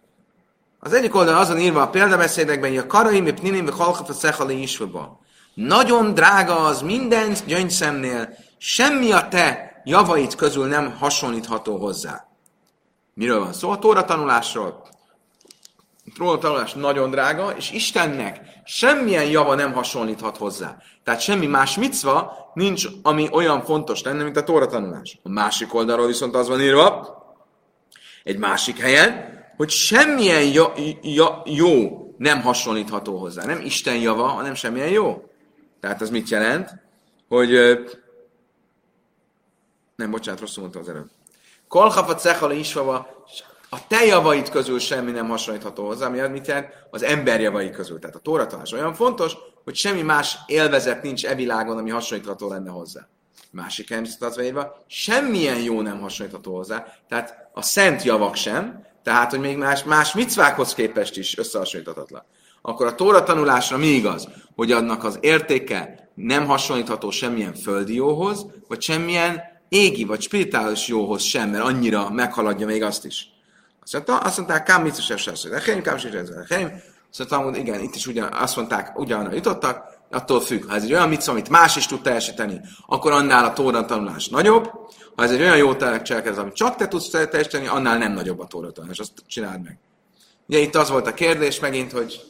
Az egyik oldalon azon írva a példabeszédekben, hogy a karaim, a pninim, halkaf, szechali isvaba. Nagyon drága az minden gyöngyszemnél, semmi a te javait közül nem hasonlítható hozzá. Miről van szó? A tóra tanulásról. A tóra tanulás nagyon drága, és Istennek semmilyen java nem hasonlíthat hozzá. Tehát semmi más micva nincs, ami olyan fontos lenne, mint a tóra tanulás. A másik oldalról viszont az van írva, egy másik helyen, hogy semmilyen jó, jó, jó nem hasonlítható hozzá. Nem Isten java, hanem semmilyen jó. Tehát ez mit jelent? Hogy nem, bocsánat, rosszul mondtam az előbb. Kolhafa cechala isvava, a te javait közül semmi nem hasonlítható hozzá, ami mit jelent? Az ember javai közül. Tehát a tóratanás olyan fontos, hogy semmi más élvezet nincs e világon, ami hasonlítható lenne hozzá. Másik viszont az semmilyen jó nem hasonlítható hozzá, tehát a szent javak sem, tehát, hogy még más, más micvákhoz képest is összehasonlíthatatlan. Akkor a tóra tanulásra mi igaz? Hogy annak az értéke nem hasonlítható semmilyen földi jóhoz, vagy semmilyen égi vagy spirituális jóhoz sem, mert annyira meghaladja még azt is. Azt mondta, azt mondták, kám sem sem sem, kám sem Azt mondta, igen, itt is ugyan, azt mondták, ugyanarra jutottak, attól függ. Ha ez egy olyan mit, amit más is tud teljesíteni, akkor annál a tóra tanulás nagyobb. Ha ez egy olyan jó cselekedet, amit csak te tudsz teljesíteni, annál nem nagyobb a tóra tanulás. Azt csináld meg. Ugye itt az volt a kérdés megint, hogy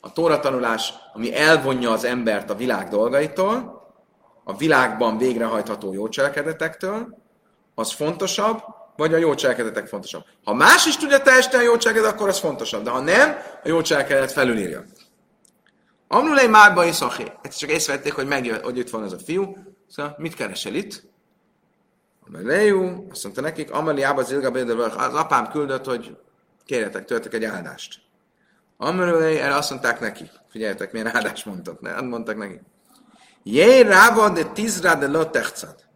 a tóra tanulás, ami elvonja az embert a világ dolgaitól, a világban végrehajtható jó cselekedetektől, az fontosabb, vagy a jó cselekedetek fontosabb. Ha más is tudja teljesíteni a jó cselekedet, akkor az fontosabb. De ha nem, a jó cselekedet felülírja. Amnulei márba is szaché. Ezt csak észrevették, hogy, megjön, hogy itt van ez a fiú. Szóval mit keresel itt? Lejú, azt mondta nekik, Ameliába Zilga az apám küldött, hogy kérjetek tőletek egy áldást. Amelőlei, erre azt mondták neki. Figyeljetek, milyen áldást mondtak. Ne, mondtak neki. Jé, ráva de tizra de.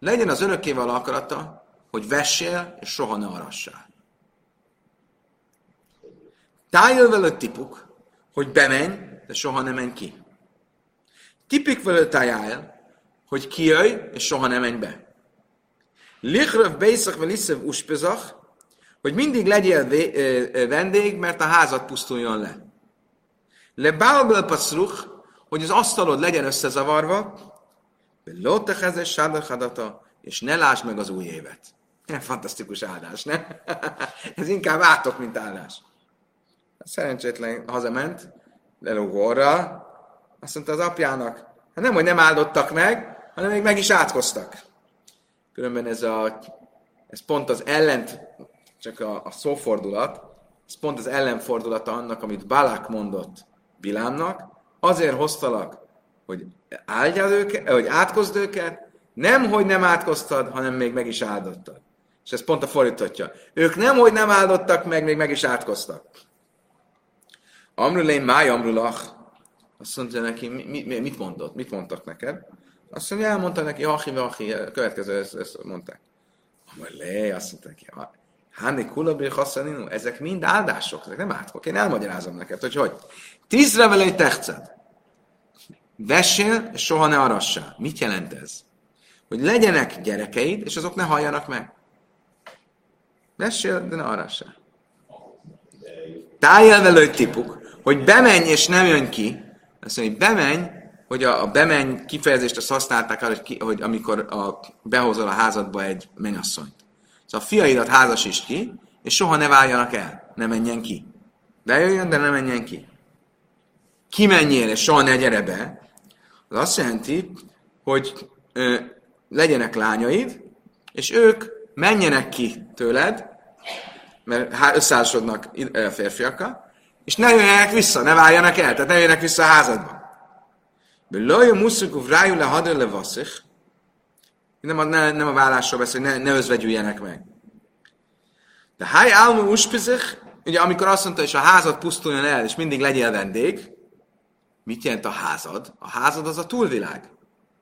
Legyen az örökkéval akarata, hogy vessél, és soha ne arassál. Tájjel vele tipuk, hogy bemenj, de soha ne menj ki. Tipik vele tájjel, hogy kijöjj, és soha ne menj be. Lichröv beiszak veliszev uspezach, hogy mindig legyél vendég, mert a házat pusztuljon le. Le bálbel paszruch, hogy az asztalod legyen összezavarva, lótehezes sádachadata, és ne lásd meg az új évet. Fantasztikus áldás, ne? [laughs] Ez inkább átok, mint áldás. Szerencsétlen hazament, lelógó azt mondta az apjának, hát nem, hogy nem áldottak meg, hanem még meg is átkoztak. Különben ez, a, ez pont az ellent, csak a, a szófordulat, ez pont az ellenfordulata annak, amit Balák mondott Bilámnak, azért hoztalak, hogy áldjad őket, hogy átkozd őket, nem, hogy nem átkoztad, hanem még meg is áldottad. És ez pont a fordítottja. Ők nem, hogy nem áldottak meg, még meg is átkoztak. Amrulén máj amrulach. Azt mondja neki, mi, mi, mit mondott? Mit mondtak neked? Azt mondja, elmondta neki, hachi, hachi, következő, ezt, ezt mondták. Amrulé, azt mondta neki, Háni kulabri hassaninu, ezek mind áldások, ezek nem átkok. Én elmagyarázom neked, hogy hogy. Tízre vele egy techced. soha ne arassál. Mit jelent ez? Hogy legyenek gyerekeid, és azok ne halljanak meg. Vessél, de ne arassál. Tájjel velő tipuk, hogy bemenj és nem jön ki. Azt mondja, hogy bemenj, hogy a, a bemenj kifejezést azt használták el, hogy, ki, hogy amikor a, behozol a házadba egy mennyasszonyt. Szóval a fiaidat házasíts ki, és soha ne váljanak el, ne menjen ki. Bejöjjön, de ne menjen ki. Kimenjél, és soha ne gyere be, az azt jelenti, hogy ö, legyenek lányaid, és ők menjenek ki tőled, mert összeházasodnak férfiakkal, és ne jöjjenek vissza, ne váljanak el, tehát ne jöjjenek vissza a házadba. Lőjön muszukuf rájú le hadő le vasszich, nem a, ne, nem a vállásról beszél, ne, ne özvegyüljenek meg. De háj álmú uspizich, ugye amikor azt mondta, hogy a házad pusztuljon el, és mindig legyél vendég, mit jelent a házad? A házad az a túlvilág.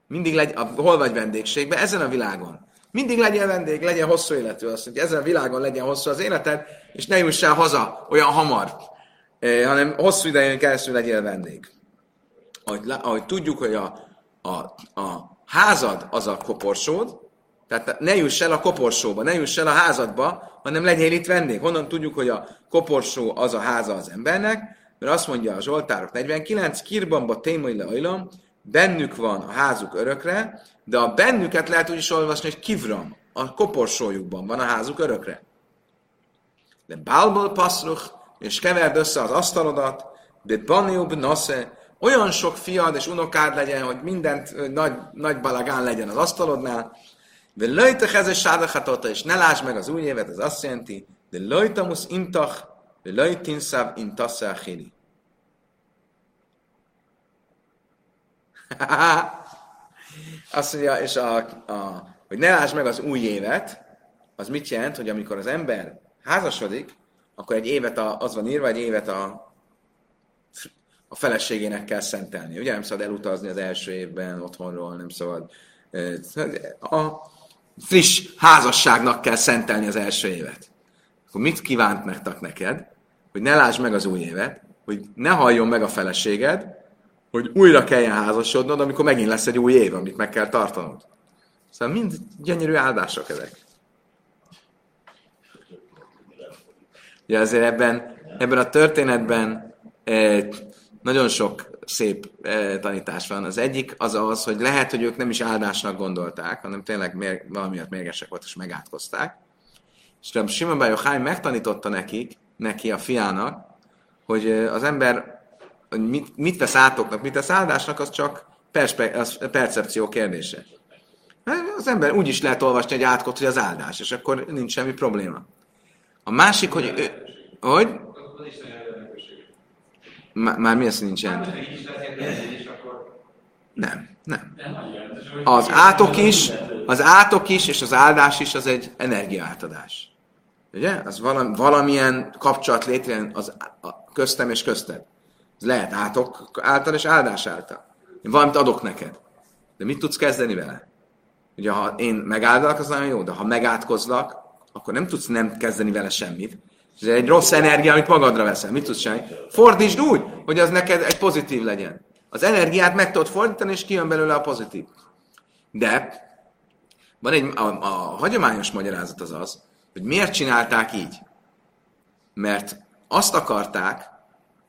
Mindig legy, a, hol vagy vendégségben? Ezen a világon. Mindig legyen vendég, legyen hosszú életű. Azt mondja, ezen a világon legyen hosszú az életed, és ne juss el haza olyan hamar, eh, hanem hosszú idején keresztül legyél vendég. Ahogy, ahogy tudjuk, hogy a, a, a házad az a koporsód, tehát ne juss el a koporsóba, ne juss el a házadba, hanem legyél itt vendég. Honnan tudjuk, hogy a koporsó az a háza az embernek? Mert azt mondja a Zsoltárok 49, kirbamba témai le bennük van a házuk örökre, de a bennüket lehet úgy is olvasni, hogy kivram, a koporsójukban van a házuk örökre. De bálból passzruch, és keverd össze az asztalodat, de baniub nasze, olyan sok fiad és unokád legyen, hogy mindent nagy, nagy balagán legyen az asztalodnál, de löjtech ez a sádachatota, és ne lásd meg az új évet, ez azt jelenti, de löjtamus intach, de löjtinszáv intasze achili. [laughs] azt mondja, és a, a, hogy ne lásd meg az új évet, az mit jelent, hogy amikor az ember házasodik, akkor egy évet a, az van írva, egy évet a a feleségének kell szentelni. Ugye nem szabad elutazni az első évben otthonról, nem szabad. A friss házasságnak kell szentelni az első évet. Akkor mit kívánt nektek neked? Hogy ne lásd meg az új évet, hogy ne halljon meg a feleséged, hogy újra kelljen házasodnod, amikor megint lesz egy új év, amit meg kell tartanod. Szóval mind gyönyörű áldások ezek. Ugye azért ebben, ebben a történetben eh, nagyon sok szép eh, tanítás van. Az egyik az az, hogy lehet, hogy ők nem is áldásnak gondolták, hanem tényleg mér, valamiatt mérgesek volt, és megátkozták. És Rabbi Simon Bar megtanította nekik, neki a fiának, hogy eh, az ember mit, mit tesz átoknak, mit tesz áldásnak, az csak perspe, az percepció kérdése. Az ember úgy is lehet olvasni egy átkot, hogy az áldás, és akkor nincs semmi probléma. A másik, hogy... Ő, hogy? Már mi az, hogy nincs? Nem, nem. Az átok is, az átok is, és az áldás is az egy energiaátadás. Ugye? Az valami, valamilyen kapcsolat létrejön az, a, köztem és közted. Ez lehet átok által és áldás által. Én valamit adok neked. De mit tudsz kezdeni vele? Ugye, ha én megáldalak, az nagyon jó, de ha megátkozlak, akkor nem tudsz nem kezdeni vele semmit. Ez egy rossz energia, amit magadra veszel. Mit tudsz csinálni? Fordítsd úgy, hogy az neked egy pozitív legyen. Az energiát meg tudod fordítani, és kijön belőle a pozitív. De van egy, a, a hagyományos magyarázat az az, hogy miért csinálták így. Mert azt akarták,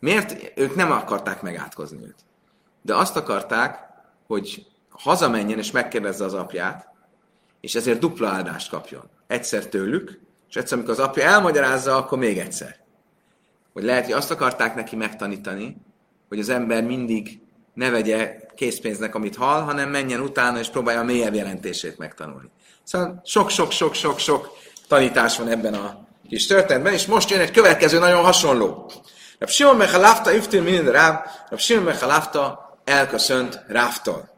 miért ők nem akarták megátkozni őt. De azt akarták, hogy hazamenjen és megkérdezze az apját, és ezért dupla áldást kapjon. Egyszer tőlük, és egyszer, amikor az apja elmagyarázza, akkor még egyszer. Hogy lehet, hogy azt akarták neki megtanítani, hogy az ember mindig ne vegye készpénznek, amit hall, hanem menjen utána, és próbálja a mélyebb jelentését megtanulni. Szóval sok-sok-sok-sok-sok tanítás van ebben a kis történetben, és most jön egy következő nagyon hasonló. Rab Simon Mechalafta iftil minden Ráv, Rab Simon Mechalafta elköszönt Ráftól.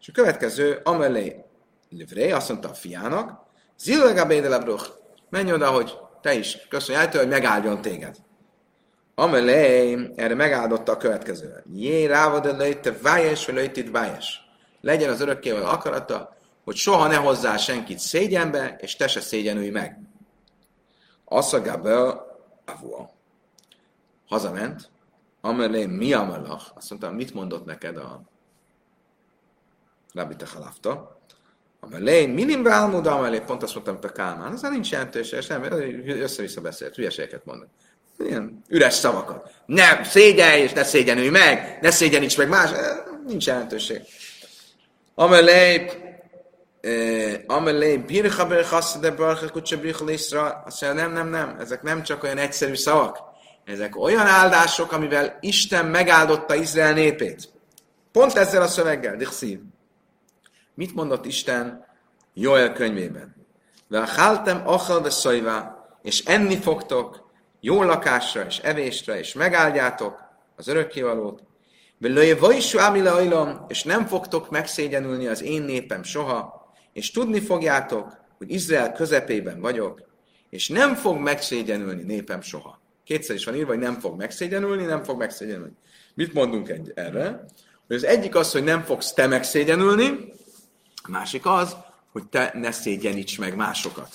És a következő, amelé Livré azt mondta a fiának, Zillega Bédelabruch, menj oda, hogy te is köszönj el hogy megáldjon téged. Amelé, erre megáldotta a következő. Jé, rávod lejte vájes, vagy lejtít vájes. Legyen az örökkével akarata, hogy soha ne hozzá senkit szégyenbe, és te se szégyenülj meg. Asszagába avua. Hazament, amelé mi amalach, azt mondta, mit mondott neked a Rabbi Techalafta. Amelé, minim beálmodá, amelé, pont azt mondtam, hogy a Kálmán, az nincs jelentős, és nem, össze-vissza beszélt, hülyeségeket mondok. Ilyen üres szavakat. Nem, szégyelj, és ne szégyenülj meg, ne szégyeníts meg más, nincs jelentőség. Amelé, Amelé, bircha birchasz, de barcha kutsa bircha nem, nem, nem, ezek nem csak olyan egyszerű szavak, ezek olyan áldások, amivel Isten megáldotta Izrael népét. Pont ezzel a szöveggel, Dixív. Mit mondott Isten Joel könyvében? Velháltem achal de szajvá, és enni fogtok jó lakásra és evésre, és megáldjátok az örökkévalót. Belője vajsú ámile és nem fogtok megszégyenülni az én népem soha, és tudni fogjátok, hogy Izrael közepében vagyok, és nem fog megszégyenülni népem soha. Kétszer is van írva, hogy nem fog megszégyenülni, nem fog megszégyenülni. Mit mondunk egy, erre? Hogy az egyik az, hogy nem fogsz te megszégyenülni, a másik az, hogy te ne szégyeníts meg másokat.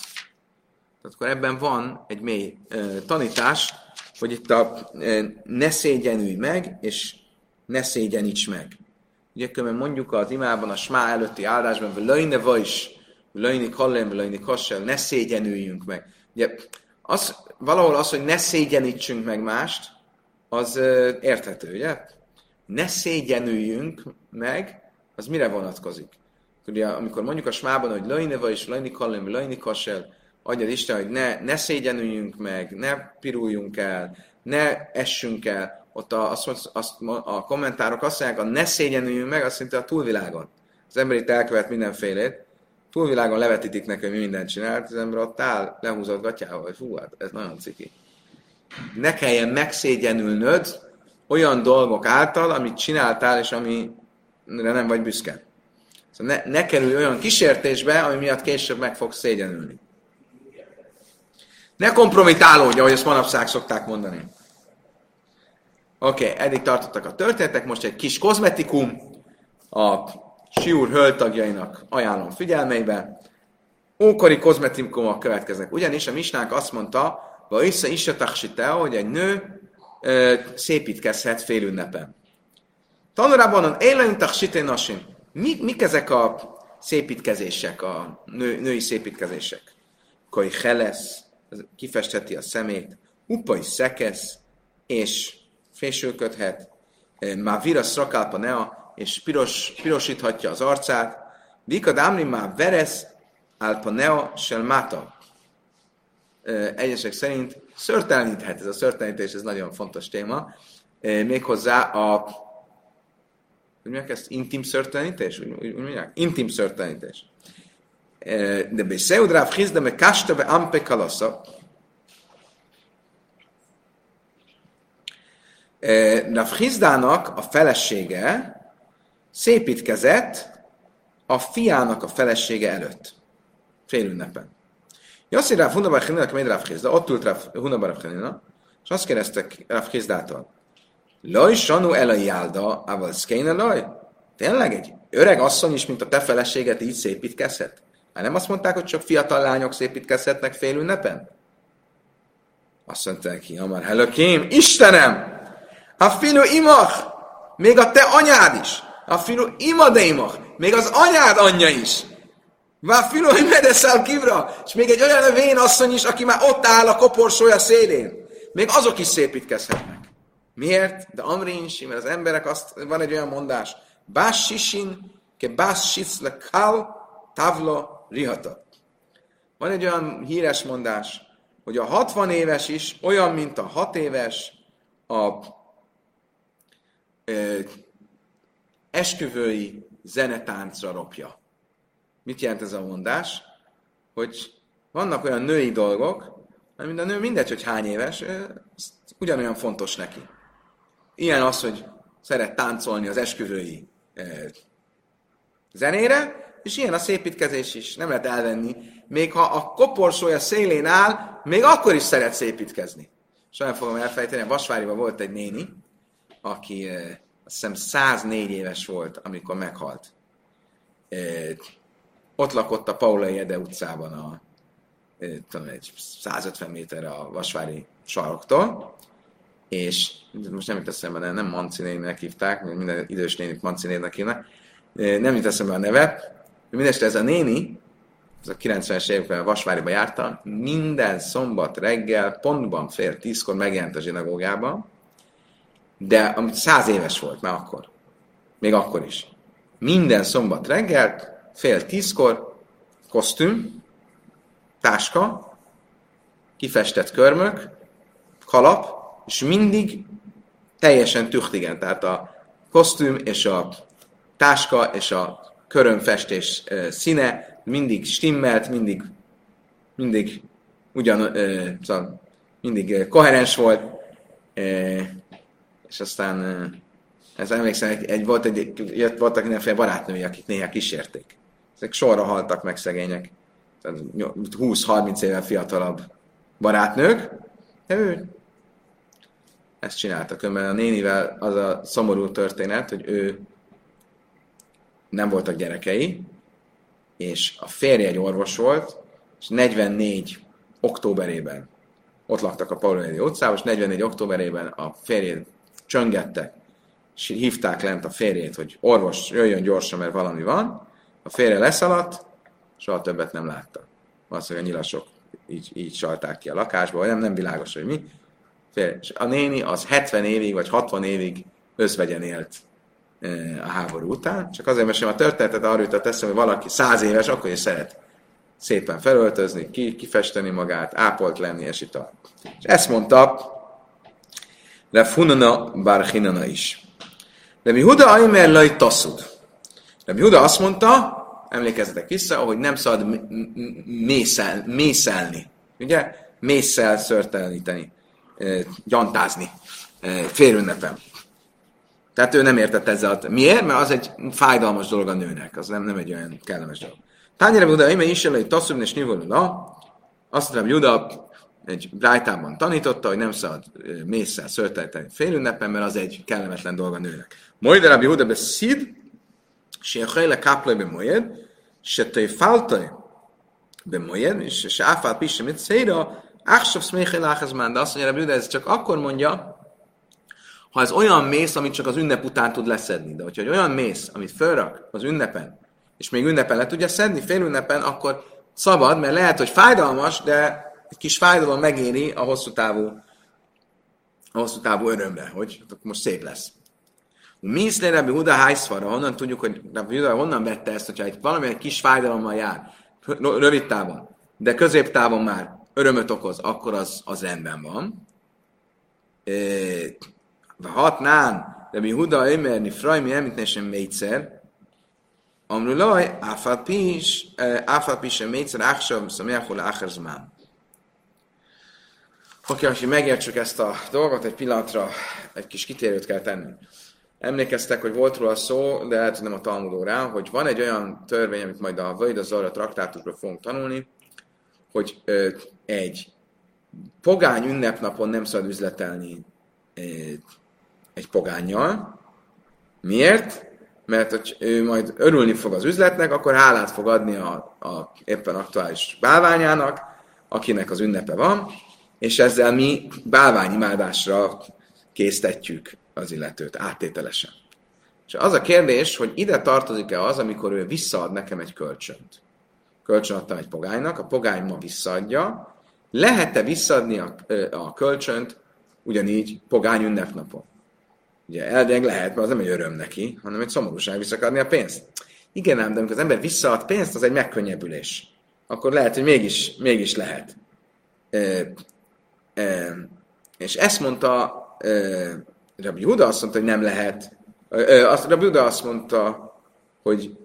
Tehát akkor ebben van egy mély e, tanítás, hogy itt a e, ne szégyenülj meg, és ne szégyeníts meg. Ugye különben mondjuk az imában, a smá előtti áldásban, hogy löjne vajs, löjni kallem, löjni kassel, ne szégyenüljünk meg. Ugye az, valahol az, hogy ne szégyenítsünk meg mást, az érthető, ugye? Ne szégyenüljünk meg, az mire vonatkozik? Ugye, amikor mondjuk a smában, hogy lajneva és lajni kallem, lajni kasel, adja Isten, hogy ne, ne szégyenüljünk meg, ne piruljunk el, ne essünk el. Ott a, azt, azt, a kommentárok azt mondják, a ne szégyenüljünk meg, azt mondja a túlvilágon. Az ember elkövet mindenfélét, túlvilágon levetítik neki, hogy mi mindent csinált, az ember ott áll, lehúzott gatyával, hogy fú, hát ez nagyon ciki. Ne kelljen megszégyenülnöd olyan dolgok által, amit csináltál, és amire nem vagy büszke. Szóval ne, ne kerülj olyan kísértésbe, ami miatt később meg fogsz szégyenülni. Ne kompromitálódj, ahogy ezt manapság szokták mondani. Oké, okay, eddig tartottak a történetek, most egy kis kozmetikum a Siúr höltagjainak ajánlom figyelmeibe. Ókori kozmetikumok következnek. Ugyanis a misnánk azt mondta, va össze is hogy egy nő ö, szépítkezhet félünnepen. Tanulában élen nasin. Mi, mik ezek a szépítkezések, a nő, női szépítkezések? Koi helesz, kifestheti a szemét, upai szekesz, és fésülködhet, már rakálpa nea, és piros, pirosíthatja az arcát, Vika dámli már veresz, álpa nea, sel máta. Eh, egyesek szerint szörteleníthet, ez a szörtelenítés, ez nagyon fontos téma, méghozzá a hogy mondják ezt? Intim szörtelenítés? Úgy, mondják? Intim szörtelenítés. De be Seudráv Hizda me kasta be ampe kalasza. Rav a felesége szépítkezett a fiának a felesége előtt. Fél ünnepen. Jasszi Rav Hunabar Hininak, még Rav Hizda, ott ült Rav Hunabar Hinina, és azt kérdeztek Rav Hizdától, Laj sanu el a jálda, ával szkéne laj? Tényleg egy öreg asszony is, mint a te feleséget így szépítkezhet? Hát nem azt mondták, hogy csak fiatal lányok szépítkezhetnek fél ünnepen? Azt mondta neki, Amar Helökém, Istenem! A filu imach! Még a te anyád is! A filu imach! Még az anyád anyja is! Vá filu imedeszel kivra! És még egy olyan vén asszony is, aki már ott áll a koporsója szélén. Még azok is szépítkezhetnek. Miért? De Amrinsi, mert az emberek azt, van egy olyan mondás, Bás sisin, ke bás sisz le kal, tavla rihata. Van egy olyan híres mondás, hogy a 60 éves is olyan, mint a 6 éves a esküvői zenetáncra ropja. Mit jelent ez a mondás? Hogy vannak olyan női dolgok, mint a nő mindegy, hogy hány éves, ugyanolyan fontos neki. Ilyen az, hogy szeret táncolni az esküvői zenére, és ilyen a szépítkezés is, nem lehet elvenni. Még ha a koporsója szélén áll, még akkor is szeret szépítkezni. Sajnán fogom elfejteni, a Vasváriban volt egy néni, aki azt hiszem 104 éves volt, amikor meghalt. Ott lakott a Paula Ede utcában, a, tudom, egy 150 méterre a Vasvári saroktól, és most nem jut eszembe, de nem Manci néninek hívták, minden idős nénit Manci néninek hívnak, nem jut eszembe a neve. Mindeste ez a néni, ez a 90-es években Vasváriba jártam, minden szombat reggel pontban fél tízkor megjelent a zsinagógában, de amit száz éves volt már akkor, még akkor is. Minden szombat reggel, fél tízkor, kosztüm, táska, kifestett körmök, kalap, és mindig teljesen tüchtigen, tehát a kosztüm és a táska és a körömfestés színe mindig stimmelt, mindig, mindig ugyan, szóval mindig koherens volt, és aztán ez emlékszem, egy, egy, volt egy, jött, voltak mindenféle barátnői, akik néha kísérték. Ezek sorra haltak meg szegények. 20-30 éve fiatalabb barátnők, de ő ezt csinálta. Különben a nénivel az a szomorú történet, hogy ő nem voltak gyerekei, és a férje egy orvos volt, és 44 októberében ott laktak a Paulinéli utcában, és 44 októberében a férjét csöngettek, és hívták lent a férjét, hogy orvos, jöjjön gyorsan, mert valami van. A férje leszaladt, soha többet nem látta. Valószínűleg a nyilasok így, így salták ki a lakásba, vagy nem, nem világos, hogy mi. És a néni az 70 évig, vagy 60 évig özvegyen élt e, a háború után. Csak azért mesélem a történetet, arra jutott eszem, hogy valaki 100 éves, akkor is szeret szépen felöltözni, ki, kifesteni magát, ápolt lenni, és itt. És ezt mondta Le Funana Barchinana is. De mi Huda Aimer Laj Tasszud. De mi Huda azt mondta, emlékezzetek vissza, hogy nem szabad mészel, mészelni. Ugye? Mészsel szörteleníteni, gyantázni félünnepen. Tehát ő nem értett ezzel. Miért? Mert az egy fájdalmas dolog a nőnek, az nem, nem egy olyan kellemes dolog. Tányere Buda, ime is hogy tasszum és nyugodula. Azt mondom, Juda egy brájtában tanította, hogy nem szabad mészsel szörtelteni félünnepen, mert az egy kellemetlen dolga nőnek. Mojdar Rabbi Huda beszid, se hajle kaplai be mojed, se tejfáltaj be mojed, és se áfál pisse mit széra, Áksav szméhé láhezmán, de azt mondja Rabbi Huda, ez csak akkor mondja, ha ez olyan mész, amit csak az ünnep után tud leszedni. De hogyha egy olyan mész, amit fölrak az ünnepen, és még ünnepen le tudja szedni, fél ünnepen, akkor szabad, mert lehet, hogy fájdalmas, de egy kis fájdalom megéri a hosszú távú, a hosszú távú örömre, hogy most szép lesz. Mi is Rabbi Huda Hájszfara, honnan tudjuk, hogy Huda honnan vette ezt, hogyha egy valami egy kis fájdalommal jár, rövid távon, de középtávon már örömöt okoz, akkor az, az rendben van. Hatnán, Rabbi Huda Ömerni, Frajmi Emitnesen Métszer, Amrulaj, Áfapis, Áfapis Métszer, Áksav, Szamjáhol, Ácherzmán. Oké, hogy megértsük ezt a dolgot, egy pillanatra egy kis kitérőt kell tenni. Emlékeztek, hogy volt róla szó, de lehet, hogy nem a Talmudórá, hogy van egy olyan törvény, amit majd a Vajda Zara traktátusra fogunk tanulni, hogy ö, egy pogány ünnepnapon nem szabad üzletelni ö, egy pogányjal. Miért? Mert hogy ő majd örülni fog az üzletnek, akkor hálát fog adni a, a éppen aktuális bálványának, akinek az ünnepe van, és ezzel mi bálványimádásra késztetjük az illetőt áttételesen. És az a kérdés, hogy ide tartozik-e az, amikor ő visszaad nekem egy kölcsönt. Kölcsön adtam egy pogánynak, a pogány ma visszaadja, lehet-e visszaadni a, a kölcsönt ugyanígy pogány ünnepnapon? Ugye elvileg lehet, mert az nem egy öröm neki, hanem egy szomorúság visszakadni a pénzt. Igen ám, de amikor az ember visszaad pénzt, az egy megkönnyebbülés. Akkor lehet, hogy mégis, mégis lehet. És ezt mondta Rabbi Huda azt mondta, hogy nem lehet. Azt, Rabbi Huda azt mondta, hogy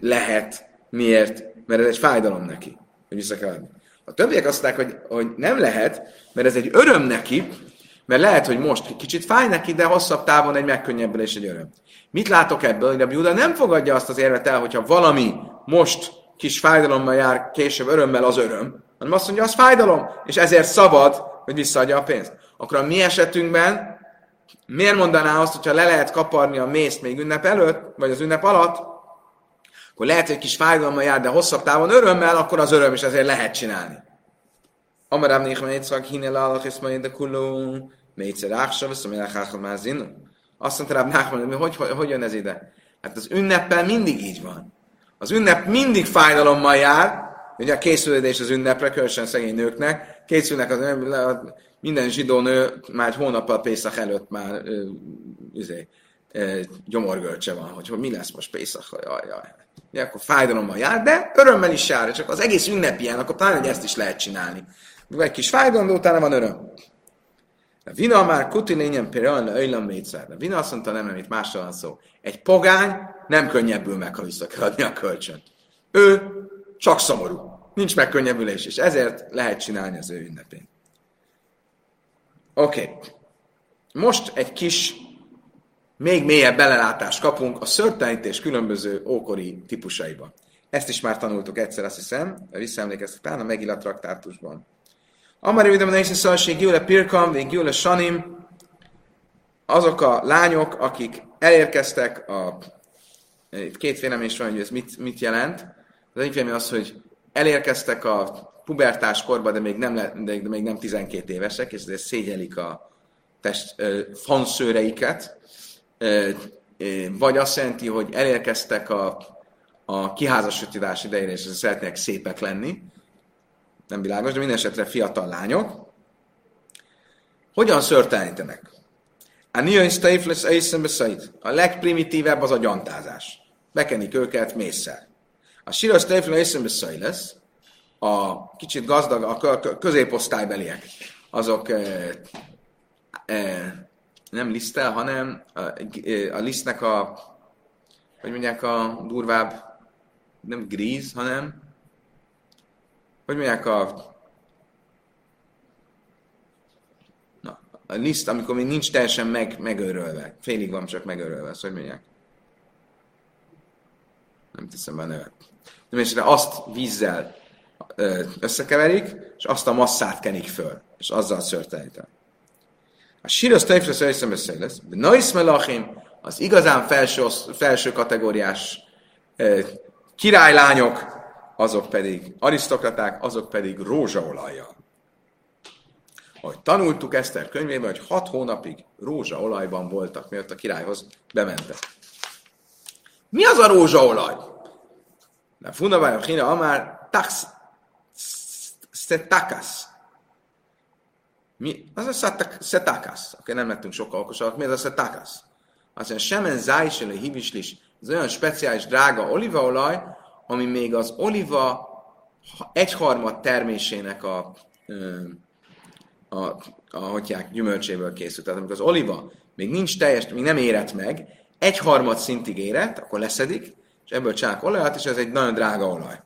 lehet. Miért? Mert ez egy fájdalom neki, hogy vissza kell adni. A többiek azt mondták, hogy, hogy nem lehet, mert ez egy öröm neki, mert lehet, hogy most kicsit fáj neki, de hosszabb távon egy megkönnyebbülés, egy öröm. Mit látok ebből? Hogy a Juda nem fogadja azt az érvet el, hogyha valami most kis fájdalommal jár, később örömmel az öröm, hanem azt mondja, az fájdalom, és ezért szabad, hogy visszaadja a pénzt. Akkor a mi esetünkben Miért mondaná azt, hogyha le lehet kaparni a mészt még ünnep előtt, vagy az ünnep alatt, akkor lehet, hogy egy kis fájdalma jár, de hosszabb távon örömmel, akkor az öröm is ezért lehet csinálni. Amarám néha mécvak hinél állak, és majd de kulló, métszer áksa, viszont mi már zinu. Azt mondta Nachman, hogy, hogy, hogy, hogy jön ez ide? Hát az ünneppel mindig így van. Az ünnep mindig fájdalommal jár, ugye a készülődés az ünnepre, különösen szegény nőknek, készülnek az minden zsidó nő már hónappal Pészak előtt már ö, izé, ö, gyomorgölcse van, hogy, hogy mi lesz most Pészak, jaj, jaj. Ugye, akkor fájdalommal jár, de örömmel is jár, csak az egész ünnep ilyen, akkor talán, ezt is lehet csinálni. Egy kis fájdalom, de utána van öröm. A vina már kuti lényen például öjlem métszer. A vina azt mondta, nem, nem, itt másról van szó. Egy pogány nem könnyebbül meg, ha vissza kell adni a kölcsön. Ő csak szomorú. Nincs megkönnyebbülés, és ezért lehet csinálni az ő ünnepén. Oké. Okay. Most egy kis, még mélyebb belelátást kapunk a szörtelenítés különböző ókori típusaiba. Ezt is már tanultuk egyszer, azt hiszem, visszaemlékeztek talán a Megillat traktátusban. Amari üdöm nehéz szalség Gyűle Pirkam, vég Gyűle Sanim, azok a lányok, akik elérkeztek a... Itt két vélemény van, hogy ez mit, mit jelent. Az egyik vélemény az, hogy elérkeztek a pubertás korba, de még nem, le, de még nem 12 évesek, és ezért szégyelik a test fanszőreiket, vagy azt jelenti, hogy elérkeztek a, a kiházasodás idejére, és szeretnék szépek lenni, nem világos, de minden esetre fiatal lányok. Hogyan szörtelenítenek? A Nion Staples A legprimitívebb az a gyantázás. Bekenik őket mészsel. A Sira Staples lesz, a kicsit gazdag, a középosztálybeliek, azok e, e, nem lisztel, hanem a, a lisztnek a, hogy mondják a durvább, nem gríz, hanem hogy mondják a a liszt, amikor még nincs teljesen meg, megörölve. Félig van csak megörölve, azt hogy mondják. Nem teszem be a nevet. De azt vízzel összekeverik, és azt a masszát kenik föl, és azzal szörtelenítenek. A síros tejfres összem lesz, de nois melachim, az igazán felső, felső kategóriás királylányok, azok pedig arisztokraták, azok pedig rózsaolajjal. Ahogy tanultuk Eszter könyvében, hogy hat hónapig rózsaolajban voltak, miatt a királyhoz bementek. Mi az a rózsaolaj? Na, fundavája, hina, amár, tax, szetakas. Mi? Az a szetakas. Oké, nem lettünk sokkal okosabbak. Mi az a szetakas? Azt mondja, semen zájsele hívislis, ez olyan speciális drága olívaolaj, ami még az oliva egyharmad termésének a, a, a, a hogyják, gyümölcséből készült. Tehát amikor az oliva még nincs teljes, még nem érett meg, egyharmad szintig érett, akkor leszedik, és ebből csinálnak olajat, és ez egy nagyon drága olaj.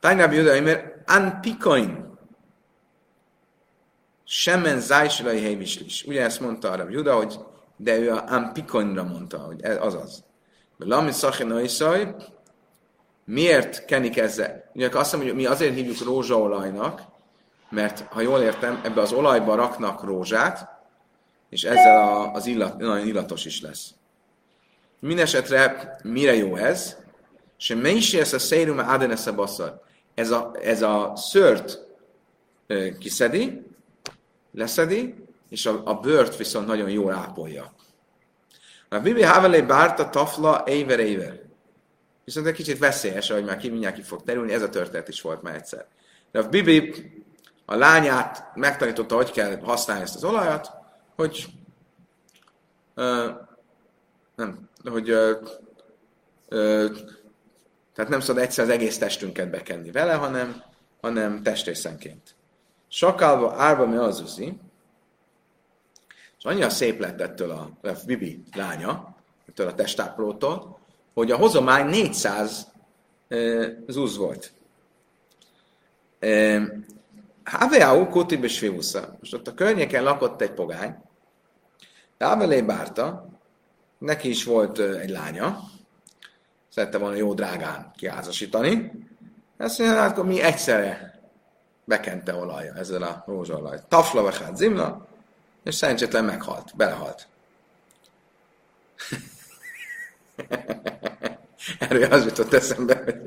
Tájnább Judai, mert anpikoin, semmen zájsilai helyvislis. Ugye ezt mondta arra Juda, hogy de ő a anpikoinra mondta, hogy ez azaz. Lami szachinaiszaj, miért kenik ezzel? Ugye azt mondja, hogy mi azért hívjuk rózsaolajnak, mert ha jól értem, ebbe az olajba raknak rózsát, és ezzel a, az illat, nagyon illatos is lesz. Mindenesetre mire jó ez? Se mennyi ez a szérum ádenesze basszar. Ez a, ez a szört kiszedi, leszedi, és a, a bőrt viszont nagyon jól ápolja. A Bibi Havelé bárta tafla éver éver. Viszont egy kicsit veszélyes, ahogy már ki mindjárt ki fog terülni, ez a történet is volt már egyszer. De a Bibi a lányát megtanította, hogy kell használni ezt az olajat, hogy ö, nem, hogy ö, ö, tehát nem szabad egyszer az egész testünket bekenni vele, hanem, hanem testrészenként. Sakálva árva mi az uzi, és annyira szép lett ettől a, a Bibi lánya, ettől a testápolótól, hogy a hozomány 400 uh, zúz volt. Haveau Kuti Besvivusza. Most ott a környéken lakott egy pogány, Távelé Bárta, neki is volt egy lánya, szerette volna jó drágán kiházasítani. Ezt mondja, hát akkor mi egyszerre bekente olaja ezzel a rózsaolaj. Tafla vechát zimna, és szerencsétlen meghalt, belehalt. [laughs] Erről az jutott eszembe, hogy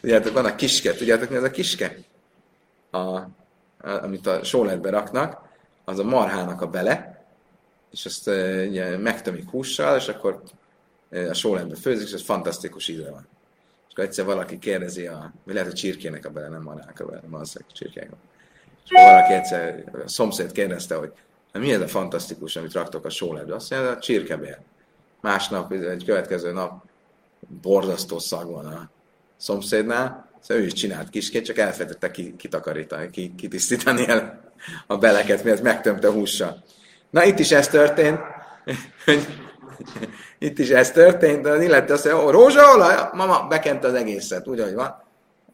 tudjátok, van a kiske, tudjátok mi ez a kiske? A, a, amit a sóletbe raknak, az a marhának a bele, és azt e, ugye, megtömik hússal, és akkor a sólembe főzik, és ez fantasztikus íze van. És akkor egyszer valaki kérdezi, a, vagy lehet, hogy csirkének a bele, nem manák a bele, az, csirkének és akkor valaki egyszer, a szomszéd kérdezte, hogy na, mi ez a fantasztikus, amit raktok a sólembe? Azt mondja, a csirkebér. Másnap, egy következő nap borzasztó szag van a szomszédnál, szóval ő is csinált kiskét, csak elfelejtette kitakarítani, kitisztítani el a beleket, miért megtömte hússal. Na itt is ez történt, [laughs] itt is ez történt, de az illető azt mondja, rózsaolaj, mama bekente az egészet, úgy, ahogy van.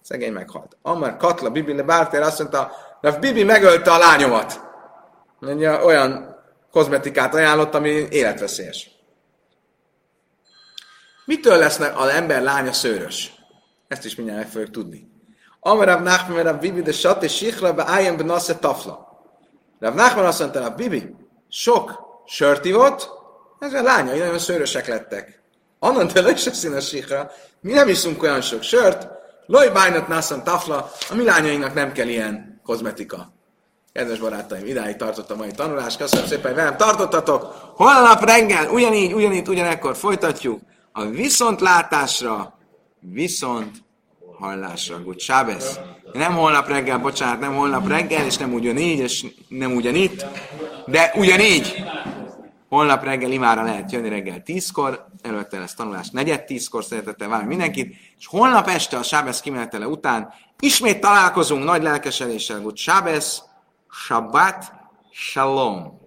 Szegény meghalt. Amar Katla Bibi le Bártér azt mondta, de Bibi megölte a lányomat. Mondja, olyan kozmetikát ajánlott, ami életveszélyes. Mitől lesz az ember lánya szőrös? Ezt is mindjárt meg fogjuk tudni. Amarav Nachman, Rav Bibi, de Sat és Sichra, be Ájem be Tafla. Rav Nachman azt mondta, Rav Bibi, sok sört ivott, ez a lányai nagyon szőrösek lettek. Annan te is a színes Sichra, mi nem iszunk olyan sok sört, Loj bájnat nászan tafla, a mi lányainknak nem kell ilyen kozmetika. Kedves barátaim, idáig tartott a mai tanulás. Köszönöm szépen, hogy velem tartottatok. Holnap reggel, ugyanígy, ugyanígy, ugyanekkor folytatjuk a viszontlátásra, viszont hallásra. Good Sábesz. Nem holnap reggel, bocsánat, nem holnap reggel, és nem ugyanígy, és nem ugyanitt, de ugyanígy. Holnap reggel imára lehet jönni reggel tízkor, előtte lesz tanulás negyed tízkor, szeretettel várni mindenkit, és holnap este a Sábesz kimenetele után ismét találkozunk nagy lelkesedéssel, hogy Sábesz, Shabbat, Shalom.